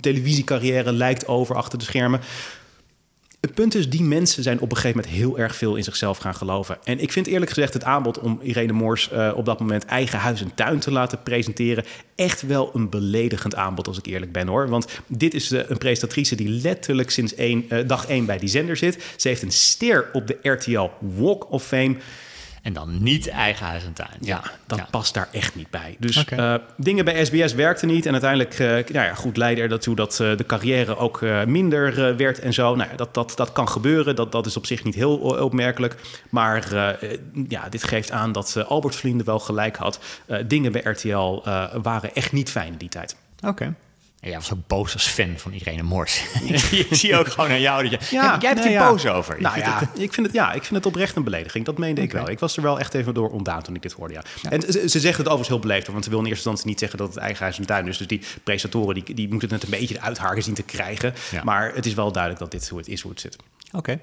televisiecarrière lijkt over achter de schermen. Het punt is, die mensen zijn op een gegeven moment heel erg veel in zichzelf gaan geloven. En ik vind eerlijk gezegd het aanbod om Irene Moors uh, op dat moment eigen huis en tuin te laten presenteren echt wel een beledigend aanbod, als ik eerlijk ben hoor. Want dit is uh, een presentatrice die letterlijk sinds één, uh, dag één bij die zender zit. Ze heeft een ster op de RTL Walk of Fame. En dan niet eigen huis en tuin. Ja, dat ja. past daar echt niet bij. Dus okay. uh, dingen bij SBS werkten niet. En uiteindelijk uh, nou ja, goed, leidde er daartoe dat uh, de carrière ook minder werd en zo. Nou, dat, dat, dat kan gebeuren. Dat, dat is op zich niet heel opmerkelijk. Maar ja, dit geeft aan dat Albert Vliende wel gelijk had. dingen bij RTL waren echt niet fijn in die tijd. Oké. Okay. En jij was ook boos als fan van Irene Mors. <laughs> ik zie ook gewoon aan jou dat je... Ja, jij hebt nee, er boos over. Nou, ja, het, ik, vind het, ja, ik vind het oprecht een belediging. Dat meende okay. ik wel. Ik was er wel echt even door ontdaan toen ik dit hoorde, ja. ja. En ze, ze zegt het overigens heel beleefd. Want ze wil in eerste instantie niet zeggen dat het eigen huis en tuin is. Dus die presentatoren die, die moeten het een beetje uit haar gezien te krijgen. Maar het is wel duidelijk dat dit hoe het is, hoe het zit. Oké. Okay.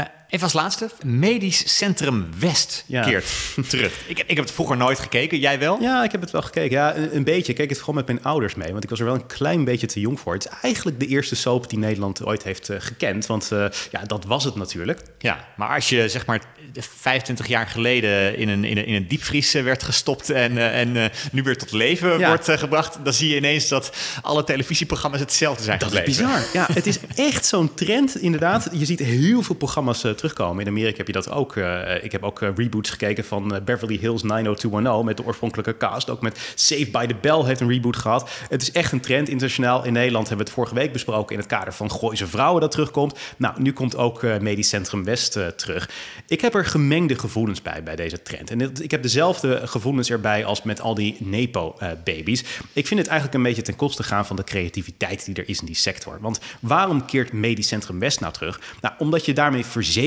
Uh, Even als laatste, Medisch Centrum West Ja. keert <laughs> terug. Ik, ik heb het vroeger nooit gekeken, jij wel? Ja, ik heb het wel gekeken. Ja, een, een beetje. Ik keek het vooral met mijn ouders mee, want ik was er wel een klein beetje te jong voor. Het is eigenlijk de eerste soap die Nederland ooit heeft eh, gekend, want eh, ja, dat was het natuurlijk. Ja, maar als je zeg maar 25 jaar geleden in een, in een, in een diepvries eh, werd gestopt en, en nu weer tot leven Ja. wordt gebracht, dan zie je ineens dat alle televisieprogramma's hetzelfde zijn Dat is gebleven. bizar. Ja, het is <laughs> echt zo'n trend, inderdaad. Je ziet heel veel programma's terugkomen. In Amerika heb je dat ook. Eh, ik heb ook eh, reboots gekeken van eh, Beverly Hills 90210 met de oorspronkelijke cast. Ook met Saved by the Bell heeft een reboot gehad. Het is echt een trend internationaal. In Nederland hebben we het vorige week besproken in het kader van Gooise Vrouwen dat terugkomt. Nou, nu komt ook Medisch Centrum West terug. Ik heb er gemengde gevoelens bij, bij deze trend. En ik heb dezelfde gevoelens erbij als met al die Nepo-babies. ik vind het eigenlijk een beetje ten koste gaan van de creativiteit die er is in die sector. Want waarom keert Medisch Centrum West nou terug? Nou, omdat je daarmee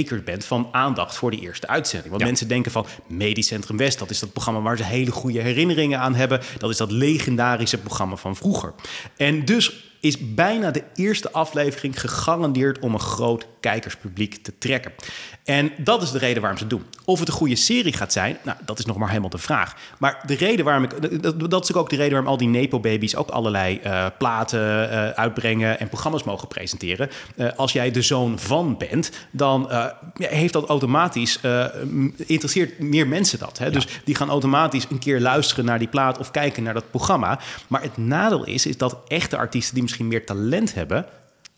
verzekerd bent van aandacht voor die eerste uitzending. Want Ja. mensen denken van Medisch Centrum West, dat is dat programma waar ze hele goede herinneringen aan hebben. Dat is dat legendarische programma van vroeger. En dus is bijna de eerste aflevering gegarandeerd om een groot kijkerspubliek te trekken. En dat is de reden waarom ze het doen. Of het een goede serie gaat zijn, nou, dat is nog maar helemaal de vraag. Maar de reden waarom ik. Dat, dat is ook de reden waarom al die Nepo-babies ook allerlei eh, platen eh, uitbrengen en programma's mogen presenteren. Eh, als jij de zoon van bent, dan heeft dat automatisch. interesseert meer mensen dat. Hè? Dus die gaan automatisch een keer luisteren naar die plaat of kijken naar dat programma. Maar het nadeel is, is dat echte artiesten die misschien meer talent hebben,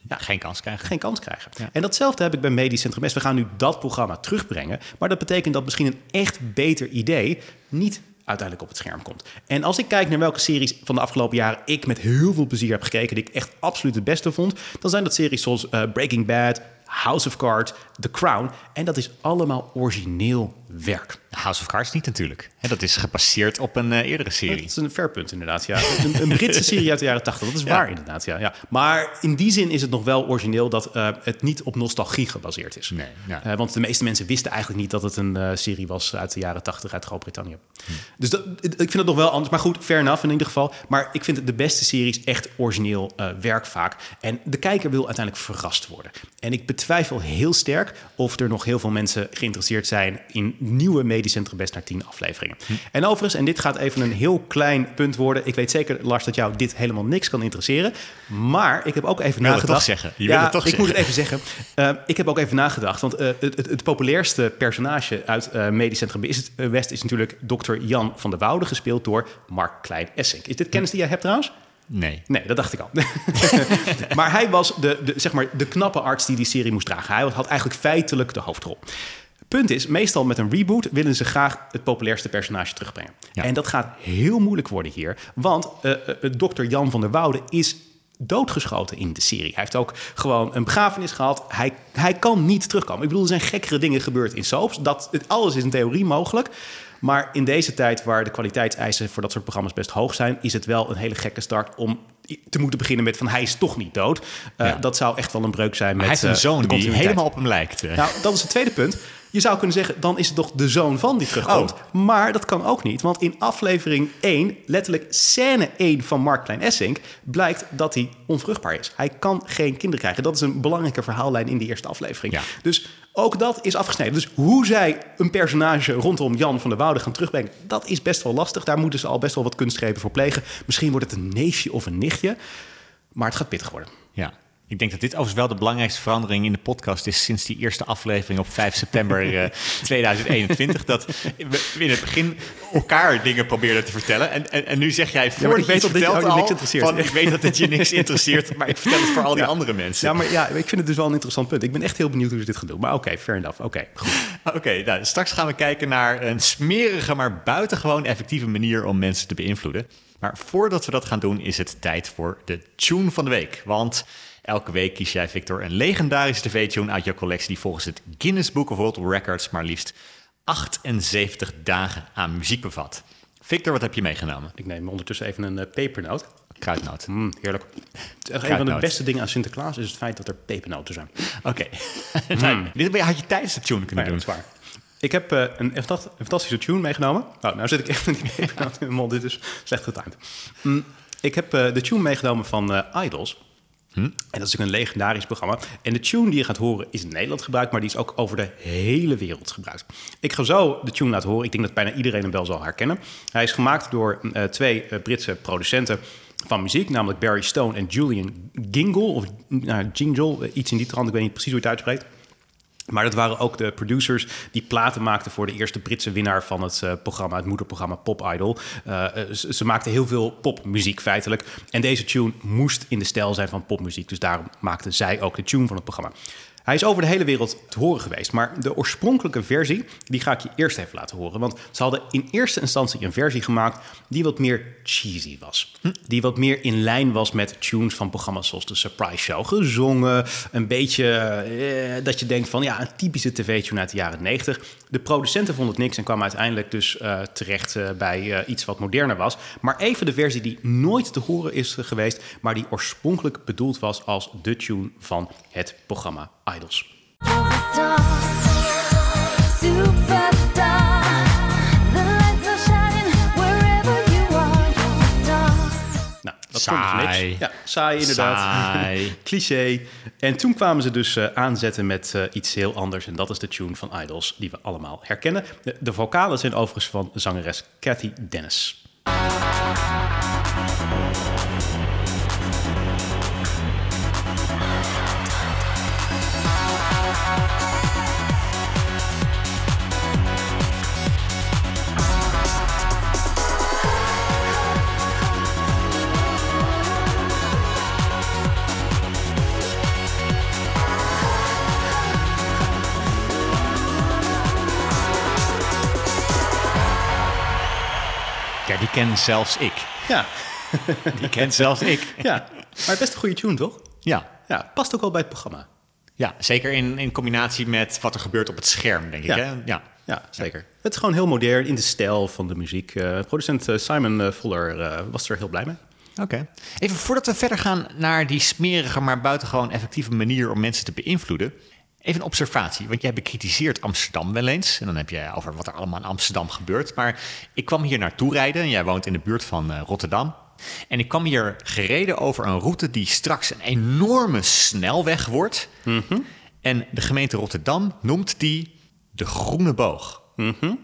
Ja, geen kans krijgen. geen kans krijgen. En datzelfde heb ik bij Medisch Centrum. We gaan nu dat programma terugbrengen. Maar dat betekent dat misschien een echt beter idee niet uiteindelijk op het scherm komt. En als ik kijk naar welke series van de afgelopen jaren ik met heel veel plezier heb gekeken, die ik echt absoluut het beste vond, dan zijn dat series zoals eh, Breaking Bad, House of Cards, The Crown. En dat is allemaal origineel werk. House of Cards niet natuurlijk. Dat is gebaseerd op een eh, eerdere Dat serie. is een fair punt, inderdaad. Ja. Een, een Britse serie uit de jaren 80. Dat is Ja. waar, inderdaad. Ja, ja. Maar in die zin is het nog wel origineel dat eh, het niet op nostalgie gebaseerd is. Nee, ja. Eh, want de meeste mensen wisten eigenlijk niet dat het een serie was uit de jaren 80 uit Groot-Brittannië. Dus dat, ik vind het nog wel anders. Maar goed, fair enough in ieder geval. Maar ik vind de beste series echt origineel werk vaak. En de kijker wil uiteindelijk verrast worden. En ik betwijfel heel sterk of er nog heel veel mensen geïnteresseerd zijn in nieuwe Medisch Centrum Best naar 10 afleveringen. En overigens, en dit gaat even een heel klein punt worden. Ik weet zeker, Lars, dat jou dit helemaal niks kan interesseren. Maar ik heb ook even nagedacht. zeggen. Je ja, wil toch ik moet het even zeggen. Eh, ik heb ook even nagedacht. Want eh, het, het, het populairste personage uit eh Medisch Centrum is het, West is natuurlijk dokter Jan van der Woude, gespeeld door Mark Klein-Essink. Is dit kennis die jij hebt trouwens? Nee. Nee, dat dacht ik al. <laughs> maar hij was de, de, zeg maar, de knappe arts die die serie moest dragen. Hij had eigenlijk feitelijk de hoofdrol. Punt is, meestal met een reboot willen ze graag het populairste personage terugbrengen. Ja. En dat gaat heel moeilijk worden hier. Want eh, dokter Jan van der Woude is doodgeschoten in de serie. Hij heeft ook gewoon een begrafenis gehad. Hij, hij kan niet terugkomen. Ik bedoel, er zijn gekkere dingen gebeurd in soaps. Dat, het, alles is in theorie mogelijk. Maar in deze tijd waar de kwaliteitseisen voor dat soort programma's best hoog zijn... is het wel een hele gekke start om te moeten beginnen met van hij is toch niet dood. Eh, Ja. Dat zou echt wel een breuk zijn Maar met hij heeft een eh, zoon die helemaal op hem lijkt. Nou, dat is het tweede punt. Je zou kunnen zeggen, dan is het toch de zoon van die terugkomt. Oh. Maar dat kan ook niet, want in aflevering 1, letterlijk scène 1 van Mark Klein Essink, blijkt dat hij onvruchtbaar is. Hij kan geen kinderen krijgen. Dat is een belangrijke verhaallijn in de eerste aflevering. Ja. Dus ook dat is afgesneden. Dus hoe zij een personage rondom Jan van der Woude gaan terugbrengen, dat is best wel lastig. Daar moeten ze al best wel wat kunstgrepen voor plegen. Misschien wordt het een neefje of een nichtje, maar het gaat pittig worden. Ja. Ik denk dat dit overigens wel de belangrijkste verandering in de podcast is sinds die eerste aflevering op 5 september eh, <laughs> 2021. Dat we in het begin elkaar dingen probeerden te vertellen. En, en, en nu zeg jij, voor maar ik je weet dat dit jou niks interesseert. van, ik weet dat het je niks interesseert, maar ik vertel het voor al die Ja. andere mensen. Ja, maar ja, ik vind het dus wel een interessant punt. Ik ben echt heel benieuwd hoe ze dit gaan doen. Maar oké, fair enough. Oké, goed. <laughs> Oké, nou, straks gaan we kijken naar een smerige, maar buitengewoon effectieve manier om mensen te beïnvloeden. Maar voordat we dat gaan doen, is het tijd voor de tune van de week. Want elke week kies jij, Victor, een legendarische tv-tune uit jouw collectie die volgens het Guinness Book of World Records maar liefst 78 dagen aan muziek bevat. Victor, wat heb je meegenomen? Ik neem ondertussen even een eh, pepernoot. Kruidnoot. Mm, heerlijk. Een van de beste dingen aan Sinterklaas is het feit dat er pepernoten zijn. Oké. <laughs> Nou, dit had je tijdens de tune kunnen Nee, doen. dat is waar. Ik heb eh, een, fantastische tune meegenomen. Nou, nou zit ik echt met die pepernoot in mijn mond. Dit is slecht getimed. Mm, ik heb eh, de tune meegenomen van eh, Idols. En dat is natuurlijk een legendarisch programma. En de tune die je gaat horen is in Nederland gebruikt, maar die is ook over de hele wereld gebruikt. Ik ga zo de tune laten horen. Ik denk dat bijna iedereen hem wel zal herkennen. Hij is gemaakt door uh, twee uh, Britse producenten van muziek, namelijk Barry Stone en Julian Gingle, of uh, iets in die trant, ik weet niet precies hoe het uitspreekt. Maar dat waren ook de producers die platen maakten voor de eerste Britse winnaar van het uh, programma, het moederprogramma Pop Idol. Uh, ze, ze, maakten heel veel popmuziek feitelijk. En deze tune moest in de stijl zijn van popmuziek. Dus daarom maakten zij ook de tune van het programma. Hij is over de hele wereld te horen geweest. Maar de oorspronkelijke versie, die ga ik je eerst even laten horen. Want ze hadden in eerste instantie een versie gemaakt die wat meer cheesy was. Hm? Die wat meer in lijn was met tunes van programma's zoals de Surprise Show. Gezongen, een beetje eh, dat je denkt van ja, een typische tv-tune uit de jaren 90. De producenten vonden het niks en kwamen uiteindelijk dus uh, terecht uh, bij uh, iets wat moderner was. Maar even de versie die nooit te horen is geweest, maar die oorspronkelijk bedoeld was als de tune van het programma Idols. Nou, dat vond dus niks. Ja, saai inderdaad. Saai. <laughs> Cliché. En toen kwamen ze dus uh, aanzetten met uh, iets heel anders. En dat is de tune van Idols, die we allemaal herkennen. De, de vocalen zijn overigens van zangeres Cathy Dennis. Ken zelfs ik. Ja. <laughs> Die kent zelfs ik. Ja, maar best een goede tune, toch? Ja. Ja, past ook wel bij het programma. Ja, zeker in, in combinatie met wat er gebeurt op het scherm, denk ja. ik. Hè? Ja. Ja, zeker. Het is gewoon heel modern in de stijl van de muziek. Uh, producent uh, Simon uh, Voller was er heel blij mee. Oké. Okay. Even voordat we verder gaan naar die smerige, maar buitengewoon effectieve manier om mensen te beïnvloeden. Even een observatie, want jij bekritiseert Amsterdam wel eens. En dan heb je over wat er allemaal in Amsterdam gebeurt. Maar ik kwam hier naartoe rijden en jij woont in de buurt van uh, Rotterdam. En ik kwam hier gereden over een route die straks een enorme snelweg wordt. Mhm. En de gemeente Rotterdam noemt die de Groene Boog. Mm-hmm.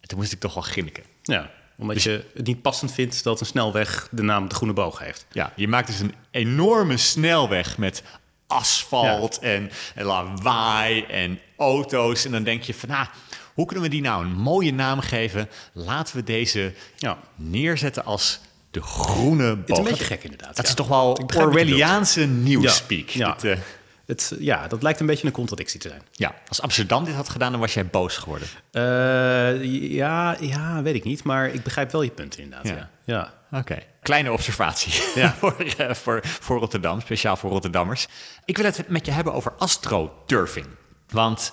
En toen moest ik toch wel grinniken. Ja, omdat dus, je het niet passend vindt dat een snelweg de naam de Groene Boog heeft. Ja, je maakt dus een enorme snelweg met asfalt ja. en, en lawaai en auto's. En dan denk je van, nou, hoe kunnen we die nou een mooie naam geven? Laten we deze ja. neerzetten als de groene boog. Het is een beetje gek inderdaad. Dat ja. is toch wel Orwelliaanse nieuwspeak. Ja. Dit, uh, het, ja, dat lijkt een beetje een contradictie te zijn. Ja, als Amsterdam dit had gedaan, dan was jij boos geworden. Uh, ja, ja, weet ik niet. Maar ik begrijp wel je punt inderdaad. Ja. ja. Oké, okay. kleine observatie ja. <laughs> voor, uh, voor, voor Rotterdam, speciaal voor Rotterdammers. Ik wil het met je hebben over astroturfing. Want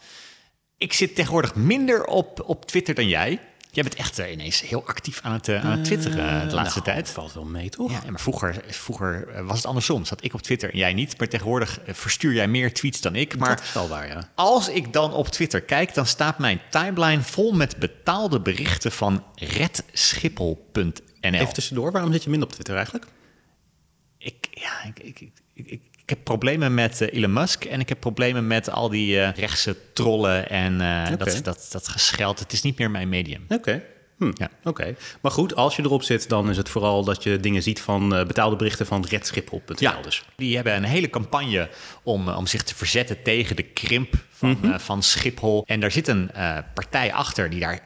ik zit tegenwoordig minder op, op Twitter dan jij. Jij bent echt uh, ineens heel actief aan het, uh, aan het twitteren de laatste nou, tijd. valt wel mee, toch? Ja, maar vroeger, vroeger was het andersom. Zat ik op Twitter en jij niet. Maar tegenwoordig verstuur jij meer tweets dan ik. Maar dat is wel waar, ja. als ik dan op Twitter kijk, dan staat mijn timeline vol met betaalde berichten van redschiphol.nl. Even tussendoor, waarom zit je minder op Twitter eigenlijk? Ik, ja, ik, ik, ik, ik, ik heb problemen met uh, Elon Musk en ik heb problemen met al die uh, rechtse trollen en uh, okay. dat, dat, dat gescheld. Het is niet meer mijn medium. Oké. Okay. Hm, ja. Oké, okay. maar goed, als je erop zit, dan is het vooral dat je dingen ziet van betaalde berichten van redschiphol.nl. Ja, dus. die hebben een hele campagne om, om zich te verzetten tegen de krimp van, mm -hmm. uh, van Schiphol. En daar zit een partij achter die daar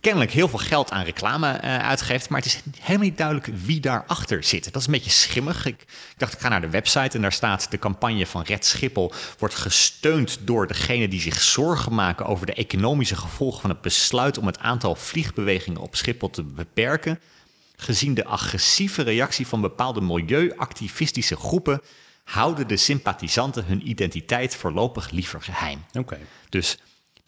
kennelijk heel veel geld aan reclame uh, uitgeeft. Maar het is helemaal niet duidelijk wie daarachter zit. Dat is een beetje schimmig. Ik, ik, dacht, ik ga naar de website en daar staat... de campagne van Red Schiphol wordt gesteund door degenen... die zich zorgen maken over de economische gevolgen van het besluit... om het aantal vliegbewegingen op Schiphol te beperken. Gezien de agressieve reactie van bepaalde milieuactivistische groepen... houden de sympathisanten hun identiteit voorlopig liever geheim. Oké. Dus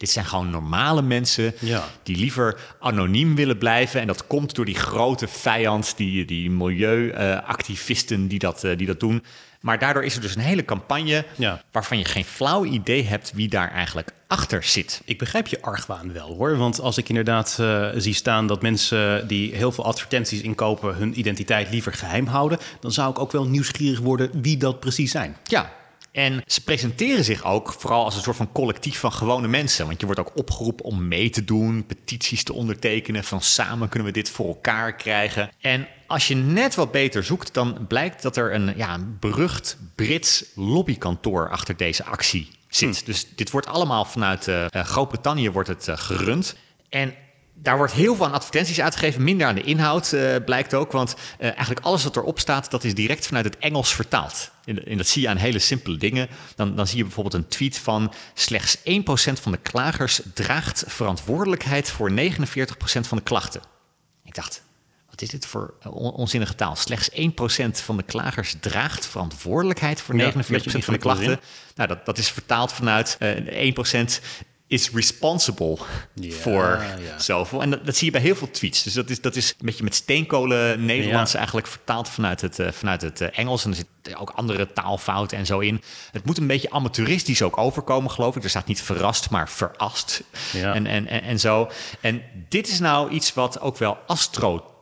Dit zijn gewoon normale mensen Ja. die liever anoniem willen blijven. En dat komt door die grote vijand, die, die milieuactivisten die, dat, eh, die dat doen. Maar daardoor is er dus een hele campagne Ja. waarvan je geen flauw idee hebt wie daar eigenlijk achter zit. Ik begrijp je argwaan wel hoor. Want als ik inderdaad eh, zie staan dat mensen die heel veel advertenties inkopen hun identiteit liever geheim houden, dan zou ik ook wel nieuwsgierig worden wie dat precies zijn. Ja. En ze presenteren zich ook vooral als een soort van collectief van gewone mensen. Want je wordt ook opgeroepen om mee te doen, petities te ondertekenen. Van samen kunnen we dit voor elkaar krijgen. En als je net wat beter zoekt, dan blijkt dat er een, ja, een berucht Brits lobbykantoor achter deze actie zit. Dus dit wordt allemaal vanuit eh, eh, Groot-Brittannië wordt het eh, gerund. En daar wordt heel veel aan advertenties uitgegeven, minder aan de inhoud eh, blijkt ook. Want eh, eigenlijk alles wat erop staat, dat is direct vanuit het Engels vertaald. En, en dat zie je aan hele simpele dingen. Dan, dan zie je bijvoorbeeld een tweet van... slechts 1% van de klagers draagt verantwoordelijkheid voor 49% van de klachten. Ik dacht, wat is dit voor eh, on- onzinnige taal? Slechts 1% van de klagers draagt verantwoordelijkheid voor 49% Ja, een beetje van de klachten. Nou, dat, dat is vertaald vanuit eh 1% is responsible voor ja. zoveel. En dat, dat zie je bij heel veel tweets. Dus dat is, dat is een beetje met steenkolen Nederlands Ja. eigenlijk vertaald vanuit het, eh, vanuit het eh, Engels. En er zitten ook andere taalfouten en zo in. Het moet een beetje amateuristisch ook overkomen, geloof ik. Er staat niet verrast, maar verast. Ja. En, en, en, en zo. En dit is nou iets wat ook wel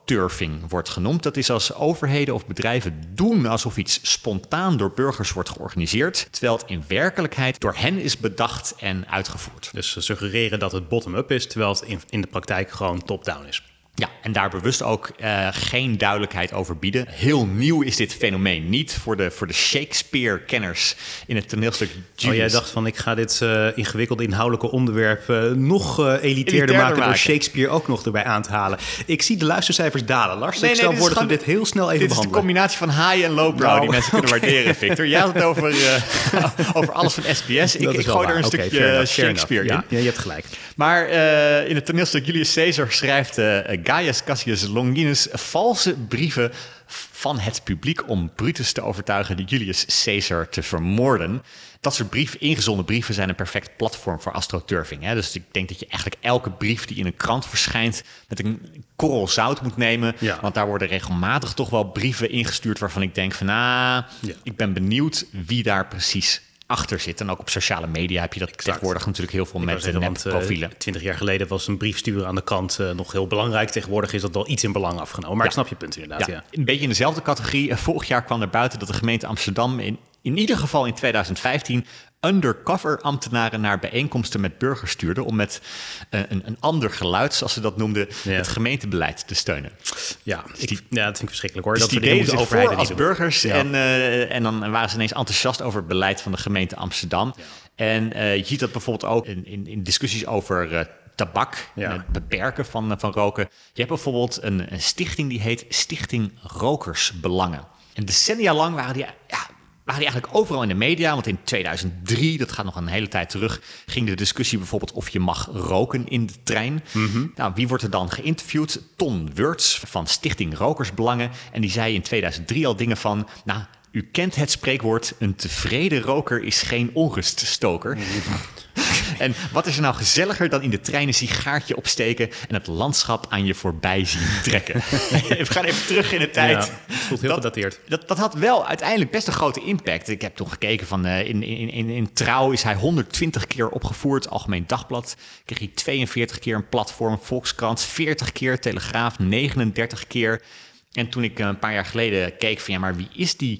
astroturfing wordt genoemd. Dat is als overheden of bedrijven doen alsof iets spontaan door burgers wordt georganiseerd, terwijl het in werkelijkheid door hen is bedacht en uitgevoerd. Dus ze suggereren dat het bottom-up is, terwijl het in, in de praktijk gewoon top-down is. Ja, en daar bewust ook eh, geen duidelijkheid over bieden. Heel nieuw is dit fenomeen niet voor de, voor de Shakespeare-kenners in het toneelstuk Julius. Oh, jij dacht van ik ga dit eh, ingewikkelde inhoudelijke onderwerp eh, nog elitairder, Elitairder maken door maken. Shakespeare ook nog erbij aan te halen. Ik zie de luistercijfers dalen, Lars. Nee, ik stel dit voor dat we gewoon- dit heel snel even Dit is de combinatie van high en low brow Nou, die mensen <laughs> kunnen waarderen, Victor. Jij had het over, <laughs> over alles van SBS. Ik, ik gooi er een stukje enough, Shakespeare in. Ja, ja, je hebt gelijk. Maar in het toneelstuk Julius Caesar schrijft Gaius Cassius Longinus valse brieven van het publiek om Brutus te overtuigen Julius Caesar te vermoorden. Dat soort brieven, ingezonden brieven, zijn een perfect platform voor astroturfing. Hè? Dus ik denk dat je eigenlijk elke brief die in een krant verschijnt met een korrel zout moet nemen. Ja. Want daar worden regelmatig toch wel brieven ingestuurd waarvan ik denk van, Ja. ik ben benieuwd wie daar precies achter zit. En ook op sociale media heb je dat tegenwoordig natuurlijk heel veel Ik wou met zeggen, want, profielen. Twintig jaar geleden was een brief sturen aan de krant eh, nog heel belangrijk. Tegenwoordig is dat wel iets in belang afgenomen. Maar Ja. ik snap je punt inderdaad. Ja. Een beetje in dezelfde categorie. Vorig jaar kwam er buiten dat de gemeente Amsterdam in, in ieder geval in 2015 undercover ambtenaren naar bijeenkomsten met burgers stuurde om met eh, een, een ander geluid, zoals ze dat noemden, Ja. het gemeentebeleid te steunen. Ja, ik, ja, dat vind ik verschrikkelijk hoor. Dus dat die deden voor overheden als burgers Ja. en, eh, en dan waren ze ineens enthousiast over het beleid van de gemeente Amsterdam. En eh, je ziet dat bijvoorbeeld ook in, in, in discussies over tabak, Ja. het beperken van, van roken. Je hebt bijvoorbeeld een, een stichting die heet Stichting Rokersbelangen. En decennia lang waren die, ja, waren die eigenlijk overal in de media. Want in 2003, dat gaat nog een hele tijd terug, ging de discussie bijvoorbeeld of je mag roken in de trein. Nou, wie wordt er dan geïnterviewd? Ton Wurts van Stichting Rokersbelangen. En die zei in 2003 al dingen van, nou, u kent het spreekwoord, een tevreden roker is geen onruststoker. En wat is er nou gezelliger dan in de trein een sigaartje opsteken en het landschap aan je voorbij zien trekken? <laughs> We gaan even terug in de tijd. Ja, het voelt heel gedateerd. Dat, dat had wel uiteindelijk best een grote impact. Ik heb toen gekeken van eh, in, in, in, in Trouw is hij 120 keer opgevoerd. Algemeen Dagblad kreeg hij 42 keer een platform. Volkskrant 40 keer. Telegraaf 39 keer. En toen ik eh, een paar jaar geleden keek van ja, maar wie is die?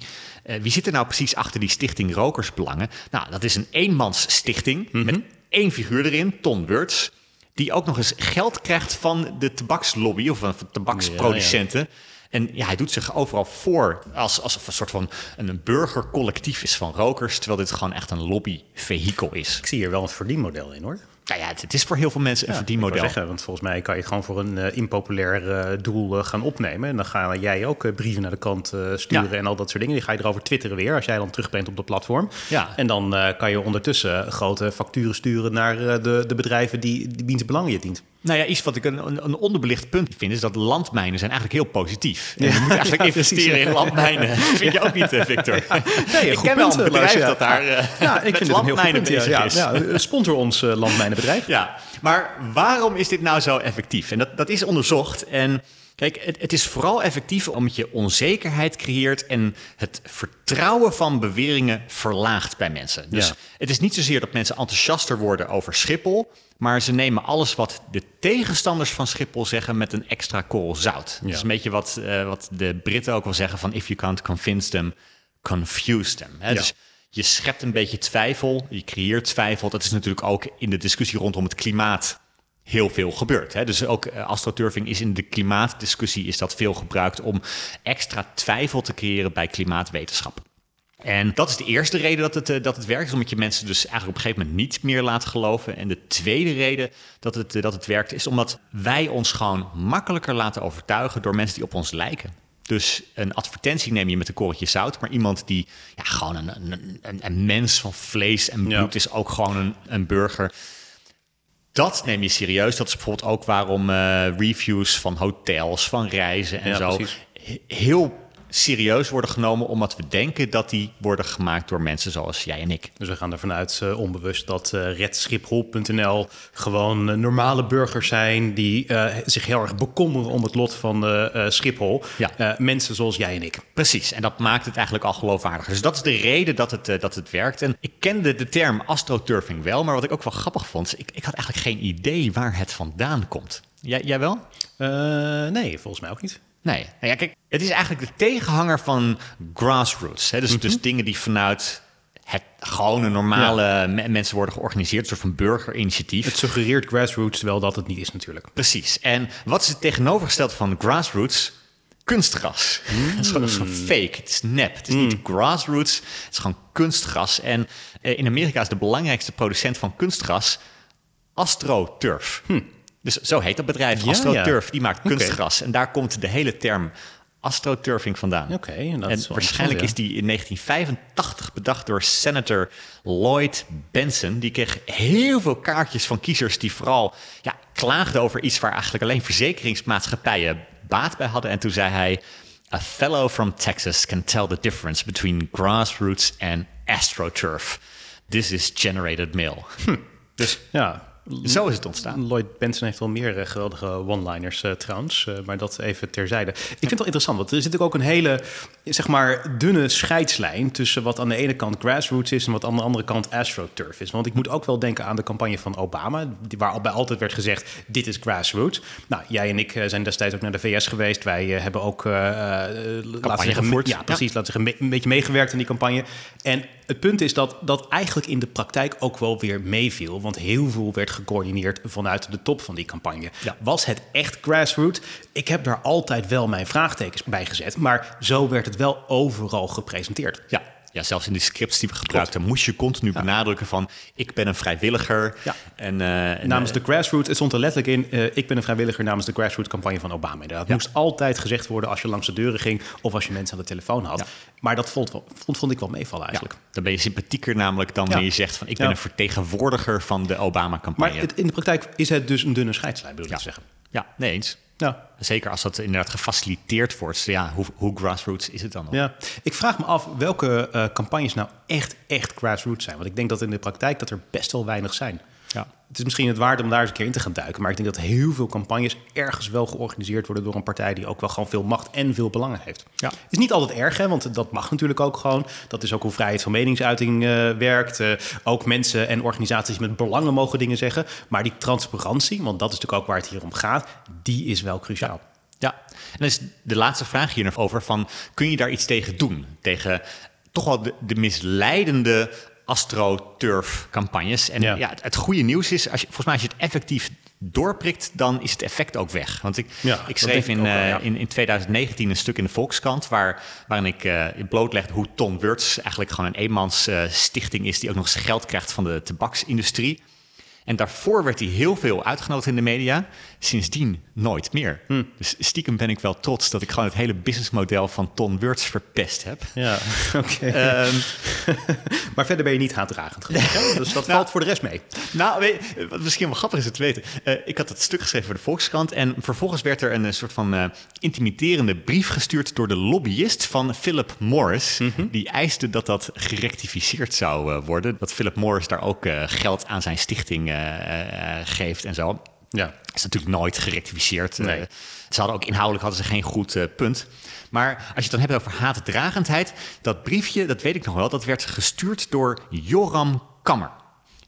eh, wie zit er nou precies achter die stichting Rokersbelangen? Nou, dat is een eenmansstichting met één figuur erin, Ton Wurts. Die ook nog eens geld krijgt van de tabakslobby of van tabaksproducenten. En ja, hij doet zich overal voor als, alsof een soort van een burgercollectief is van rokers, terwijl dit gewoon echt een lobbyvehikel is. Ik zie hier wel een verdienmodel in hoor. Nou ja, het, het is voor heel veel mensen een Ja, verdienmodel. Zeggen, want volgens mij kan je het gewoon voor een eh, impopulair eh, doel eh, gaan opnemen. En dan ga jij ook brieven naar de kant sturen Ja. en al dat soort dingen. Die ga je erover twitteren weer, als jij dan terugbrengt op de platform. Ja. En dan kan je ondertussen grote facturen sturen naar de, de bedrijven die, die wiens belangen je dient. Nou ja, iets wat ik een, een, onderbelicht punt vind, is dat landmijnen zijn eigenlijk heel positief. En je moet eigenlijk <laughs> investeren in landmijnen. <laughs> vind je ook niet, eh, Victor? <laughs> Nee, ik ken wel een bedrijf dat daar uh, ja, ik vind het een heel goed punt, ja. ja. sponsor ons uh, landmijnenbedrijf. Ja, maar waarom is dit nou zo effectief? En dat, dat is onderzocht en... Kijk, het, het, is vooral effectief omdat je onzekerheid creëert en het vertrouwen van beweringen verlaagt bij mensen. Dus het is niet zozeer dat mensen enthousiaster worden over Schiphol, maar ze nemen alles wat de tegenstanders van Schiphol zeggen met een extra korrel zout. Dat is een beetje wat, uh, wat de Britten ook wel zeggen van if you can't convince them, confuse them. Hè? Dus je schept een beetje twijfel, je creëert twijfel. Dat is natuurlijk ook in de discussie rondom het klimaat heel veel gebeurd. Hè? Dus ook uh, astroturfing is in de klimaatdiscussie is dat veel gebruikt om extra twijfel te creëren bij klimaatwetenschap. En dat is de eerste reden dat het, uh, dat het werkt, omdat je mensen dus eigenlijk op een gegeven moment niet meer laat geloven. En de tweede reden dat het, uh, dat het werkt, is omdat wij ons gewoon makkelijker laten overtuigen door mensen die op ons lijken. Dus een advertentie neem je met een korreltje zout, maar iemand die ja, gewoon een, een, een, een mens van vlees en bloed is, ook gewoon een, een burger dat neem je serieus. Dat is bijvoorbeeld ook waarom uh, reviews van hotels, van reizen en zo precies. heel serieus worden genomen, omdat we denken dat die worden gemaakt door mensen zoals jij en ik. Dus we gaan ervan uit, uh, onbewust, dat uh, redschiphol.nl gewoon uh, normale burgers zijn die zich heel erg bekommeren om het lot van Schiphol. Ja. mensen zoals jij en ik. Precies, en dat maakt het eigenlijk al geloofwaardiger. Dus dat is de reden dat het, dat het werkt. En ik kende de term astroturfing wel, maar wat ik ook wel grappig vond, ik, ik had eigenlijk geen idee waar het vandaan komt. Jij, jij wel? nee, volgens mij ook niet. Nee, nou ja, kijk, het is eigenlijk de tegenhanger van grassroots. Hè? Dus, dus mhm. dingen die vanuit het gewone normale mensen worden georganiseerd, een soort van burgerinitiatief. Het suggereert grassroots, terwijl dat het niet is natuurlijk. Precies. En wat is het tegenovergestelde van grassroots? Kunstgras. Mm. Het is gewoon, fake, het is nep. Het is niet mm. grassroots, het is gewoon kunstgras. En uh, in Amerika is de belangrijkste producent van kunstgras AstroTurf. Hm. Dus zo heet dat bedrijf, ja, AstroTurf. Die maakt kunstgras. En daar komt de hele term astroturfing vandaan. Oké, en, en waarschijnlijk is die in 1985 bedacht door senator Lloyd Benson. Die kreeg heel veel kaartjes van kiezers die vooral ja, klaagden over iets waar eigenlijk alleen verzekeringsmaatschappijen baat bij hadden. En toen zei hij: A fellow from Texas can tell the difference between grassroots and astroturf. This is generated mail. Hm. Dus ja, zo is het ontstaan. Lloyd Benson heeft wel meer uh, geweldige one-liners uh, trouwens, uh, maar dat even terzijde. Ik vind het wel interessant, want er zit ook een hele, zeg maar, dunne scheidslijn tussen wat aan de ene kant grassroots is en wat aan de andere kant astroturf is. Want ik moet ook wel denken aan de campagne van Obama, waar al bij altijd werd gezegd, dit is grassroots. Nou, jij en ik zijn destijds ook naar de VS geweest. Wij hebben ook, laten zeggen, ja, precies, laten zeggen, een beetje meegewerkt aan die campagne. En het punt is dat dat eigenlijk in de praktijk ook wel weer meeviel. Want heel veel werd gecoördineerd vanuit de top van die campagne. Was het echt grassroots? Ik heb daar altijd wel mijn vraagtekens bij gezet. Maar zo werd het wel overal gepresenteerd. Ja, ja, zelfs in de scripts die we gebruikten, moest je continu benadrukken van ik ben een vrijwilliger. Ja. En, uh, namens de grassroots, het stond er letterlijk in, uh, ik ben een vrijwilliger namens de grassroots campagne van Obama. Dat ja. moest altijd gezegd worden als je langs de deuren ging of als je mensen aan de telefoon had. Maar dat vond, vond, vond ik wel meevallen eigenlijk. Dan ben je sympathieker namelijk dan wanneer je zegt van ik ben een vertegenwoordiger van de Obama campagne. Maar het, in de praktijk is het dus een dunne scheidslijn, wil ik zeggen. Ja, nee eens. Ja. Zeker als dat inderdaad gefaciliteerd wordt. Ja, hoe, hoe grassroots is het dan nog? Ja. Ik vraag me af welke uh, campagnes nou echt, echt grassroots zijn. Want ik denk dat in de praktijk dat er best wel weinig zijn. Ja. Het is misschien het waard om daar eens een keer in te gaan duiken. Maar ik denk dat heel veel campagnes ergens wel georganiseerd worden door een partij die ook wel gewoon veel macht en veel belangen heeft. Ja. Het is niet altijd erg, hè, want dat mag natuurlijk ook gewoon. Dat is ook hoe vrijheid van meningsuiting uh, werkt. Uh, ook mensen en organisaties met belangen mogen dingen zeggen. Maar die transparantie, want dat is natuurlijk ook waar het hier om gaat, die is wel cruciaal. Ja, en dan is de laatste vraag hier nog over van, kun je daar iets tegen doen? Tegen toch wel de, de misleidende astroturf-campagnes. En ja. het, goede nieuws is, als je, volgens mij als je het effectief doorprikt, dan is het effect ook weg. Want ik, ik schreef in, uh, in, in 2019 een stuk in de Volkskrant... Waar, waarin ik uh, blootlegde hoe Tom Wurts eigenlijk gewoon een eenmans uh, stichting is... die ook nog eens geld krijgt van de tabaksindustrie. En daarvoor werd hij heel veel uitgenodigd in de media. Sindsdien nooit meer. Hm. Dus stiekem ben ik wel trots dat ik gewoon het hele businessmodel van Ton Wurts verpest heb. Ja, <laughs> oké. Ehm, <laughs> maar verder ben je niet haatdragend geweest? Dus dat <laughs> Nou, valt voor de rest mee. nou, weet wat misschien wel grappig is het te weten. Eh, ik had het stuk geschreven voor de Volkskrant. En vervolgens werd er een eh, soort van eh, intimiderende brief gestuurd door de lobbyist van Philip Morris. Mhm. Die eiste dat dat gerectificeerd zou worden. Dat Philip Morris daar ook geld aan zijn stichting geeft en zo. Ja. is natuurlijk nooit gerectificeerd. Eh, Nee. ze hadden ook inhoudelijk hadden ze geen goed eh, punt. Maar als je het dan hebt over haatdragendheid, dat briefje, dat weet ik nog wel, dat werd gestuurd door Joram Kammer.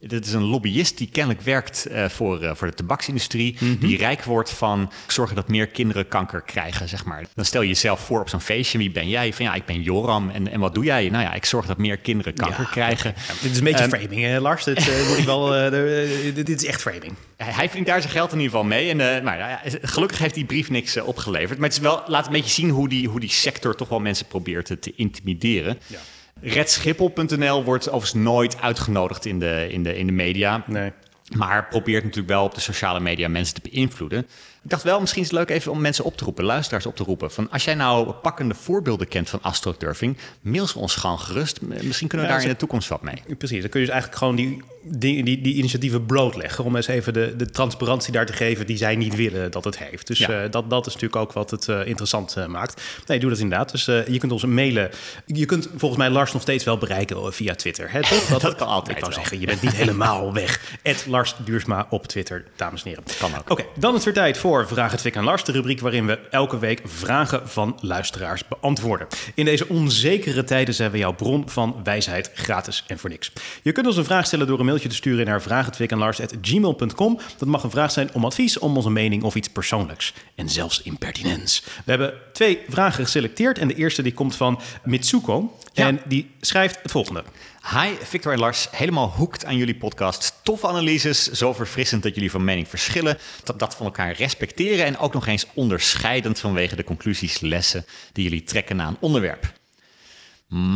Dit is een lobbyist die kennelijk werkt eh, voor, eh, voor de tabaksindustrie. Die rijk wordt van zorgen dat meer kinderen kanker krijgen, zeg maar. Dan stel je jezelf voor op zo'n feestje. Wie ben jij? Van ja, ik ben Joram. En, en wat doe jij? Nou ja, ik zorg dat meer kinderen kanker Ja, krijgen. <laughs> Ja, dit is een beetje Ehm, framing, hè, Lars? Dit, eh, moet ik wel, eh, dit is echt framing. Hij hij verdient daar zijn geld in ieder geval mee. En maar, ja, gelukkig heeft die brief niks opgeleverd. Maar het is wel, laat een beetje zien hoe die, hoe die sector toch wel mensen probeert te, te intimideren. Ja. Redschiphol.nl wordt overigens nooit uitgenodigd in de, in de, in de media. Nee. Maar probeert natuurlijk wel op de sociale media mensen te beïnvloeden. Ik dacht wel, misschien is het leuk even om mensen op te roepen, luisteraars op te roepen. Van als jij nou pakkende voorbeelden kent van astroturfing, mail ze ons gewoon gerust. Misschien kunnen we Ja, daar in de toekomst wat mee. Precies, dan kun je dus eigenlijk gewoon die, die, die, die initiatieven blootleggen... om eens even de, de transparantie daar te geven die zij niet willen dat het heeft. Dus Ja. eh, dat, dat is natuurlijk ook wat het eh, interessant eh, maakt. Nee, doe dat inderdaad. Dus je kunt ons mailen. Je kunt volgens mij Lars nog steeds wel bereiken via Twitter. Hè, toch? <laughs> Dat kan altijd Ik zeggen, je bent niet helemaal weg. <laughs> Lars Duursma op Twitter, dames en heren. Kan ook. Oké, dan is weer tijd voor Vraag het Fik aan Lars. De rubriek waarin we elke week vragen van luisteraars beantwoorden. In deze onzekere tijden zijn we jouw bron van wijsheid gratis en voor niks. Je kunt ons een vraag stellen door een mailtje te sturen naar vraaghetwikaanlars.gmail.com. Dat mag een vraag zijn om advies, om onze mening of iets persoonlijks. En zelfs impertinents. We hebben twee vragen geselecteerd en de eerste die komt van Mitsuko. Ja. En die schrijft het volgende. Hi, Victor en Lars. Helemaal hoekt aan jullie podcast. Toffe analyses, zo verfrissend dat jullie van mening verschillen. Dat dat van elkaar respecteren en ook nog eens onderscheidend vanwege de conclusies, lessen die jullie trekken na een onderwerp.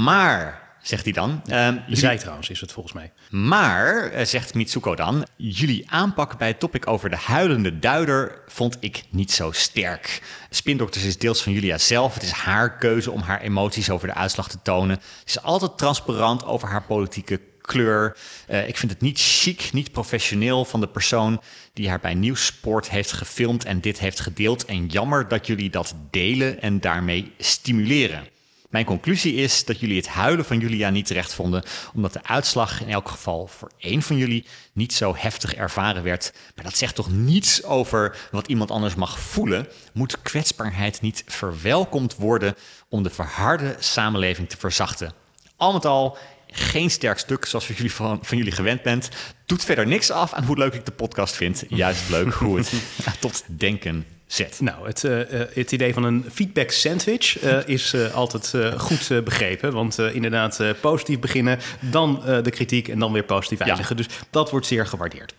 Maar, zegt hij dan. ehm, jullie- Zij trouwens is het volgens mij. maar, eh, zegt Mitsuko dan, jullie aanpak bij het topic over de huilende duider vond ik niet zo sterk. Spindokters is deels van Julia zelf. Het is haar keuze om haar emoties over de uitslag te tonen. Ze is altijd transparant over haar politieke kleur. Eh, ik vind het niet chic, niet professioneel van de persoon die haar bij Nieuwsport heeft gefilmd en dit heeft gedeeld. En jammer dat jullie dat delen en daarmee stimuleren. Mijn conclusie is dat jullie het huilen van Julia niet terecht vonden, omdat de uitslag in elk geval voor één van jullie niet zo heftig ervaren werd. Maar dat zegt toch niets over wat iemand anders mag voelen? Moet kwetsbaarheid niet verwelkomd worden om de verharde samenleving te verzachten? Al met al geen sterk stuk zoals jullie van, van jullie gewend bent. Doet verder niks af aan hoe leuk ik de podcast vind. Juist leuk hoe het <laughs> tot denken zet. Nou, het, eh, eh, het idee van een feedback sandwich eh, <laughs> is altijd goed begrepen. Want inderdaad, positief beginnen, dan de kritiek en dan weer positief eindigen. Dus dat wordt zeer gewaardeerd.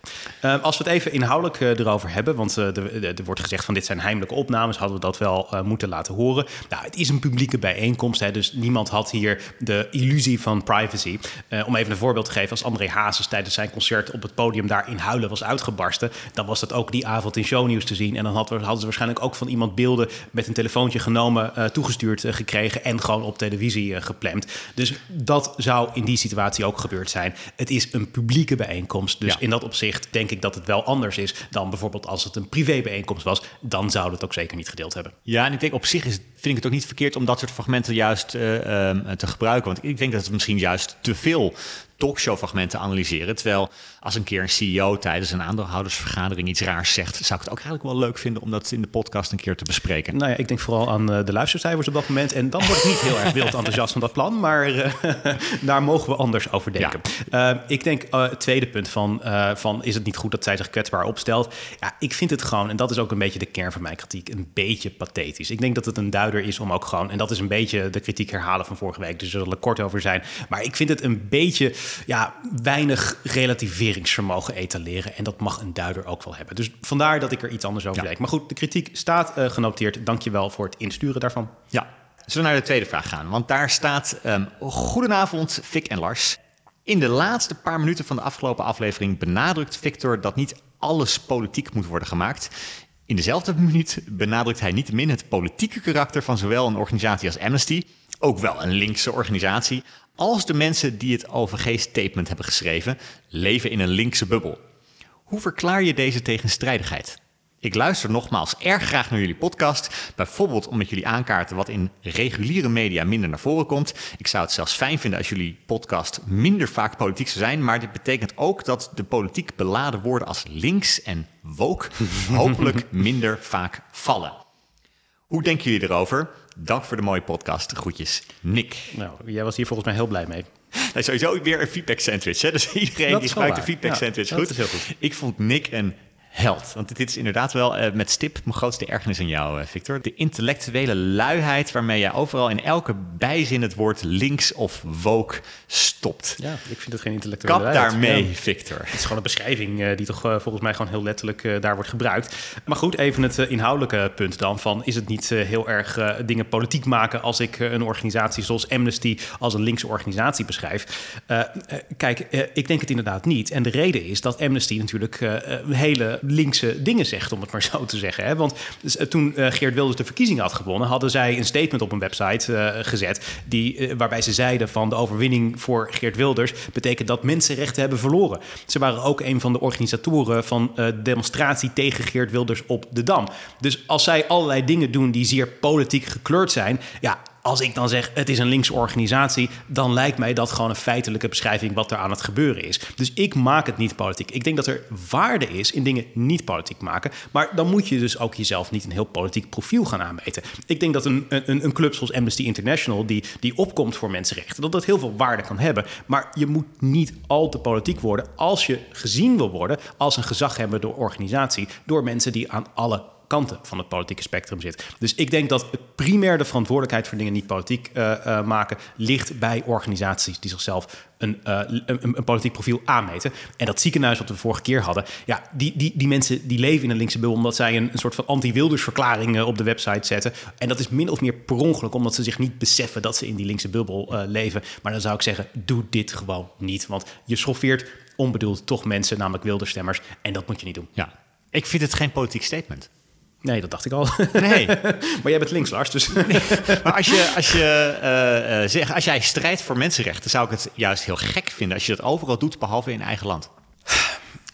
Als we het even inhoudelijk erover hebben, want er, wordt gezegd van dit zijn heimelijke opnames, hadden we dat wel moeten laten horen. Nou, het is een publieke bijeenkomst, hè, dus niemand had hier de illusie van privacy. Om even een voorbeeld te geven, als André Hazes tijdens zijn concert op het podium daar in huilen was uitgebarsten, dan was dat ook die avond in shownieuws te zien. En dan hadden, we- hadden ze waarschijnlijk ook van iemand beelden met een telefoontje genomen, eh, toegestuurd eh, gekregen en gewoon op televisie eh, gepland. Dus dat zou in die situatie ook gebeurd zijn. Het is een publieke bijeenkomst, dus Ja. in dat opzicht denk ik dat het wel anders is dan bijvoorbeeld als het een privébijeenkomst was. Dan zouden het ook zeker niet gedeeld hebben. Ja, en ik denk op zich is, vind ik het ook niet verkeerd om dat soort fragmenten juist eh, ehm, te gebruiken. Want ik denk dat het misschien juist te veel talkshow-fragmenten analyseren. Terwijl als een keer een CEO tijdens een aandeelhoudersvergadering iets raars zegt, zou ik het ook eigenlijk wel leuk vinden om dat in de podcast een keer te bespreken. Nou ja, ik denk vooral aan eh, de luistercijfers op dat moment. En dan word ik niet heel erg wild enthousiast van dat plan. Maar eh, <laughs> daar mogen we anders over denken. Ik denk, het tweede punt van, van is het niet goed dat zij zich kwetsbaar opstelt? Ja, ik vind het gewoon, en dat is ook een beetje de kern van mijn kritiek, een beetje pathetisch. Ik denk dat het een is om ook gewoon, en dat is een beetje de kritiek herhalen van vorige week. Dus er zal kort over zijn. Maar ik vind het een beetje, ja, weinig relativeringsvermogen etaleren. En dat mag een duider ook wel hebben. Dus vandaar dat ik er iets anders over Ja. denk. Maar goed, de kritiek staat eh, genoteerd. Dank je wel voor het insturen daarvan. Ja, zullen we naar de tweede vraag gaan? Want daar staat, ehm, goedenavond Fik en Lars. In de laatste paar minuten van de afgelopen aflevering benadrukt Victor dat niet alles politiek moet worden gemaakt. In dezelfde minuut benadrukt hij niettemin het politieke karakter van zowel een organisatie als Amnesty, ook wel een linkse organisatie, als de mensen die het OVG-statement hebben geschreven, leven in een linkse bubbel. Hoe verklaar je deze tegenstrijdigheid? Ik luister nogmaals erg graag naar jullie podcast. Bijvoorbeeld om met jullie aankaarten wat in reguliere media minder naar voren komt. Ik zou het zelfs fijn vinden als jullie podcast minder vaak politiek zou zijn. Maar dit betekent ook dat de politiek beladen woorden als links en woke <laughs> hopelijk minder vaak vallen. Hoe denken jullie erover? Dank voor de mooie podcast. Groetjes, Nick. Nou, jij was hier volgens mij heel blij mee. Nou, sowieso weer een feedback sandwich. Hè? Dus <laughs> iedereen die gebruikt de feedback Ja, sandwich dat goed. is heel goed. Ik vond Nick een held. Want dit is inderdaad wel eh, met stip mijn grootste ergernis aan jou, eh, Victor. De intellectuele luiheid waarmee jij overal in elke bijzin het woord links of woke stopt. Ja, ik vind het geen intellectuele Kap waarheid. daarmee, Ja. Victor. Het is gewoon een beschrijving eh, die toch volgens mij gewoon heel letterlijk daar wordt gebruikt. Maar goed, even het inhoudelijke punt dan van... is het niet heel erg dingen politiek maken... als ik een organisatie zoals Amnesty als een linkse organisatie beschrijf? Kijk, ik denk het inderdaad niet. En de reden is dat Amnesty natuurlijk hele linkse dingen zegt... om het maar <laughs> zo te zeggen. Hè? Want toen eh, Geert Wilders de verkiezingen had gewonnen... hadden zij een statement op een website eh, gezet... Die, eh, waarbij ze zeiden van de overwinning voor Geert Wilders... betekent dat mensenrechten hebben verloren. Ze waren ook een van de organisatoren van de demonstratie tegen Geert Wilders op de Dam. Dus als zij allerlei dingen doen die zeer politiek gekleurd zijn... ja, als ik dan zeg het is een linkse organisatie, dan lijkt mij dat gewoon een feitelijke beschrijving wat er aan het gebeuren is. Dus ik maak het niet politiek. Ik denk dat er waarde is in dingen niet politiek maken, maar dan moet je dus ook jezelf niet een heel politiek profiel gaan aanmeten. Ik denk dat een, een, een club zoals Amnesty International, die, die opkomt voor mensenrechten, dat dat heel veel waarde kan hebben. Maar je moet niet al te politiek worden als je gezien wil worden als een gezaghebbende organisatie door mensen die aan alle kanten van het politieke spectrum zit. Dus ik denk dat primair de verantwoordelijkheid voor dingen niet politiek eh, eh, maken ligt bij organisaties die zichzelf een, eh, een, een- een politiek profiel aanmeten. En dat ziekenhuis wat we vorige keer hadden, ja, die, die, die mensen die leven in een linkse bubbel omdat zij een, een soort van anti-Wilders verklaring op de website zetten. En dat is min of meer per ongeluk, omdat ze zich niet beseffen dat ze in die linkse bubbel leven. Maar dan zou ik zeggen, doe dit gewoon niet. Want je schoffeert onbedoeld toch mensen, namelijk Wilderstemmers. En dat moet je niet doen. Ja. Ik vind het geen politiek statement. Nee, dat dacht ik al. Nee. <laughs> maar jij bent links, Lars, dus... Maar als, je, als, je, eh, eh, zeg, als jij strijdt voor mensenrechten, zou ik het juist heel gek vinden als je dat overal doet, behalve in eigen land.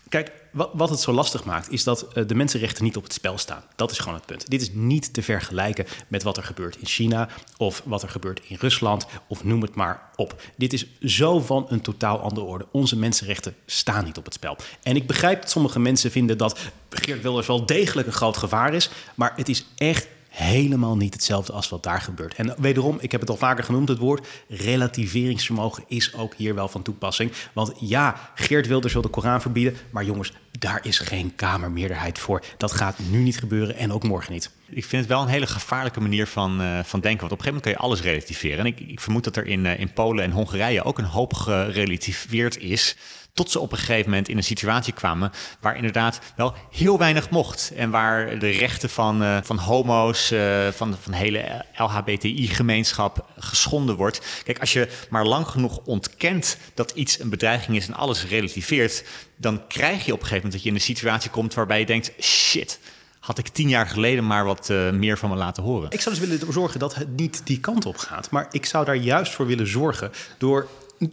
Kijk, wat, wat het zo lastig maakt, is dat eh, de mensenrechten niet op het spel staan. Dat is gewoon het punt. Dit is niet te vergelijken met wat er gebeurt in China of wat er gebeurt in Rusland of noem het maar op. Dit is zo van een totaal andere orde. Onze mensenrechten staan niet op het spel. En ik begrijp dat sommige mensen vinden dat Geert Wilders wel degelijk een groot gevaar is, maar het is echt helemaal niet hetzelfde als wat daar gebeurt. En wederom, ik heb het al vaker genoemd, het woord relativeringsvermogen is ook hier wel van toepassing. Want ja, Geert Wilders wil de Koran verbieden, maar jongens, daar is geen Kamermeerderheid voor. Dat gaat nu niet gebeuren en ook morgen niet. Ik vind het wel een hele gevaarlijke manier van, eh, van denken. Want op een gegeven moment kan je alles relativeren. En ik, ik vermoed dat er in, eh, in Polen en Hongarije ook een hoop gerelativeerd is. Tot ze op een gegeven moment in een situatie kwamen waar inderdaad wel heel weinig mocht. En waar de rechten van, eh, van homo's, eh, van, van de hele LHBTI-gemeenschap geschonden wordt. Kijk, als je maar lang genoeg ontkent dat iets een bedreiging is en alles relativeert, dan krijg je op een gegeven moment dat je in een situatie komt waarbij je denkt: shit, had ik tien jaar geleden maar wat eh, meer van me laten horen. Ik zou dus willen zorgen dat het niet die kant op gaat. Maar ik zou daar juist voor willen zorgen door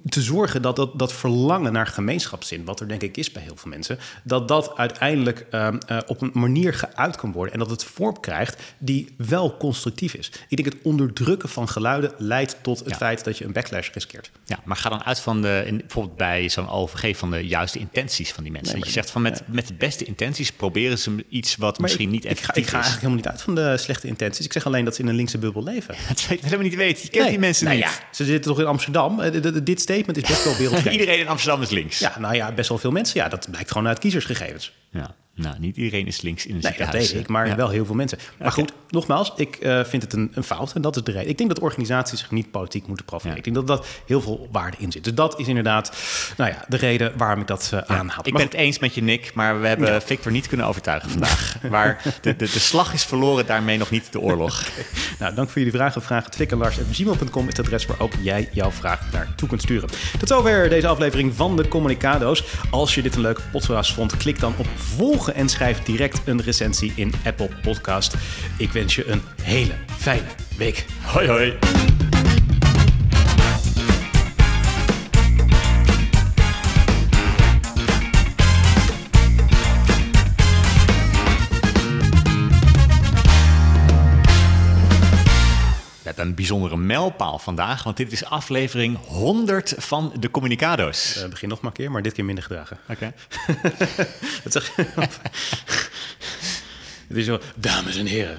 te zorgen dat dat, dat verlangen naar gemeenschapszin, wat er denk ik is bij heel veel mensen, dat dat uiteindelijk ehm, eh, op een manier geuit kan worden en dat het vorm krijgt die wel constructief is. Ik denk het onderdrukken van geluiden leidt tot het Ja. feit dat je een backlash riskeert. Ja, maar ga dan uit van de, in, bijvoorbeeld bij zo'n OVG, van de juiste intenties van die mensen. Nee, dat je zegt van met, met de beste intenties proberen ze iets wat misschien ik, niet ik ga, ik ga is. eigenlijk helemaal niet uit van de slechte intenties. Ik zeg alleen dat ze in een linkse bubbel leven. <laughs> Dat zou je helemaal niet weten. Je kent die mensen nou niet. Ja, ze zitten toch in Amsterdam. Eh, d- d- Dit statement is best wel <laughs> wereldwijd. Iedereen in Amsterdam is links. Ja, nou ja, best wel veel mensen. Ja, dat blijkt gewoon uit kiezersgegevens. Ja. Nou, niet iedereen is links in het Nee, dat ziekenhuis. weet ik, maar Ja. wel heel veel mensen. Maar goed, nogmaals, ik eh, vind het een, een fout en dat is de reden. Ik denk dat organisaties zich niet politiek moeten profileren. Ja. Ik denk dat dat heel veel waarde in zit. Dus dat is inderdaad nou ja, de reden waarom ik dat eh aanhaal. Ik Maar ben het eens met je, Nick, maar we hebben. Victor niet kunnen overtuigen vandaag. <laughs> Maar de, de, de slag is verloren, daarmee nog niet de oorlog. <laughs> Nou, dank voor jullie vragen. Vraag het fikkenlars.gmail.com is het adres waar ook jij jouw vraag naartoe kunt sturen. Tot zover deze aflevering van de Communicado's. Als je dit een leuke podcast vond, klik dan op en schrijf direct een recensie in Apple Podcast. Ik wens je een hele fijne week. Hoi hoi. Een bijzondere mijlpaal vandaag, want dit is aflevering 100 van de Communicado's. Eh, begin nog maar een keer, maar dit keer minder gedragen. Oké. <laughs> <laughs> Het is zo, dames en heren,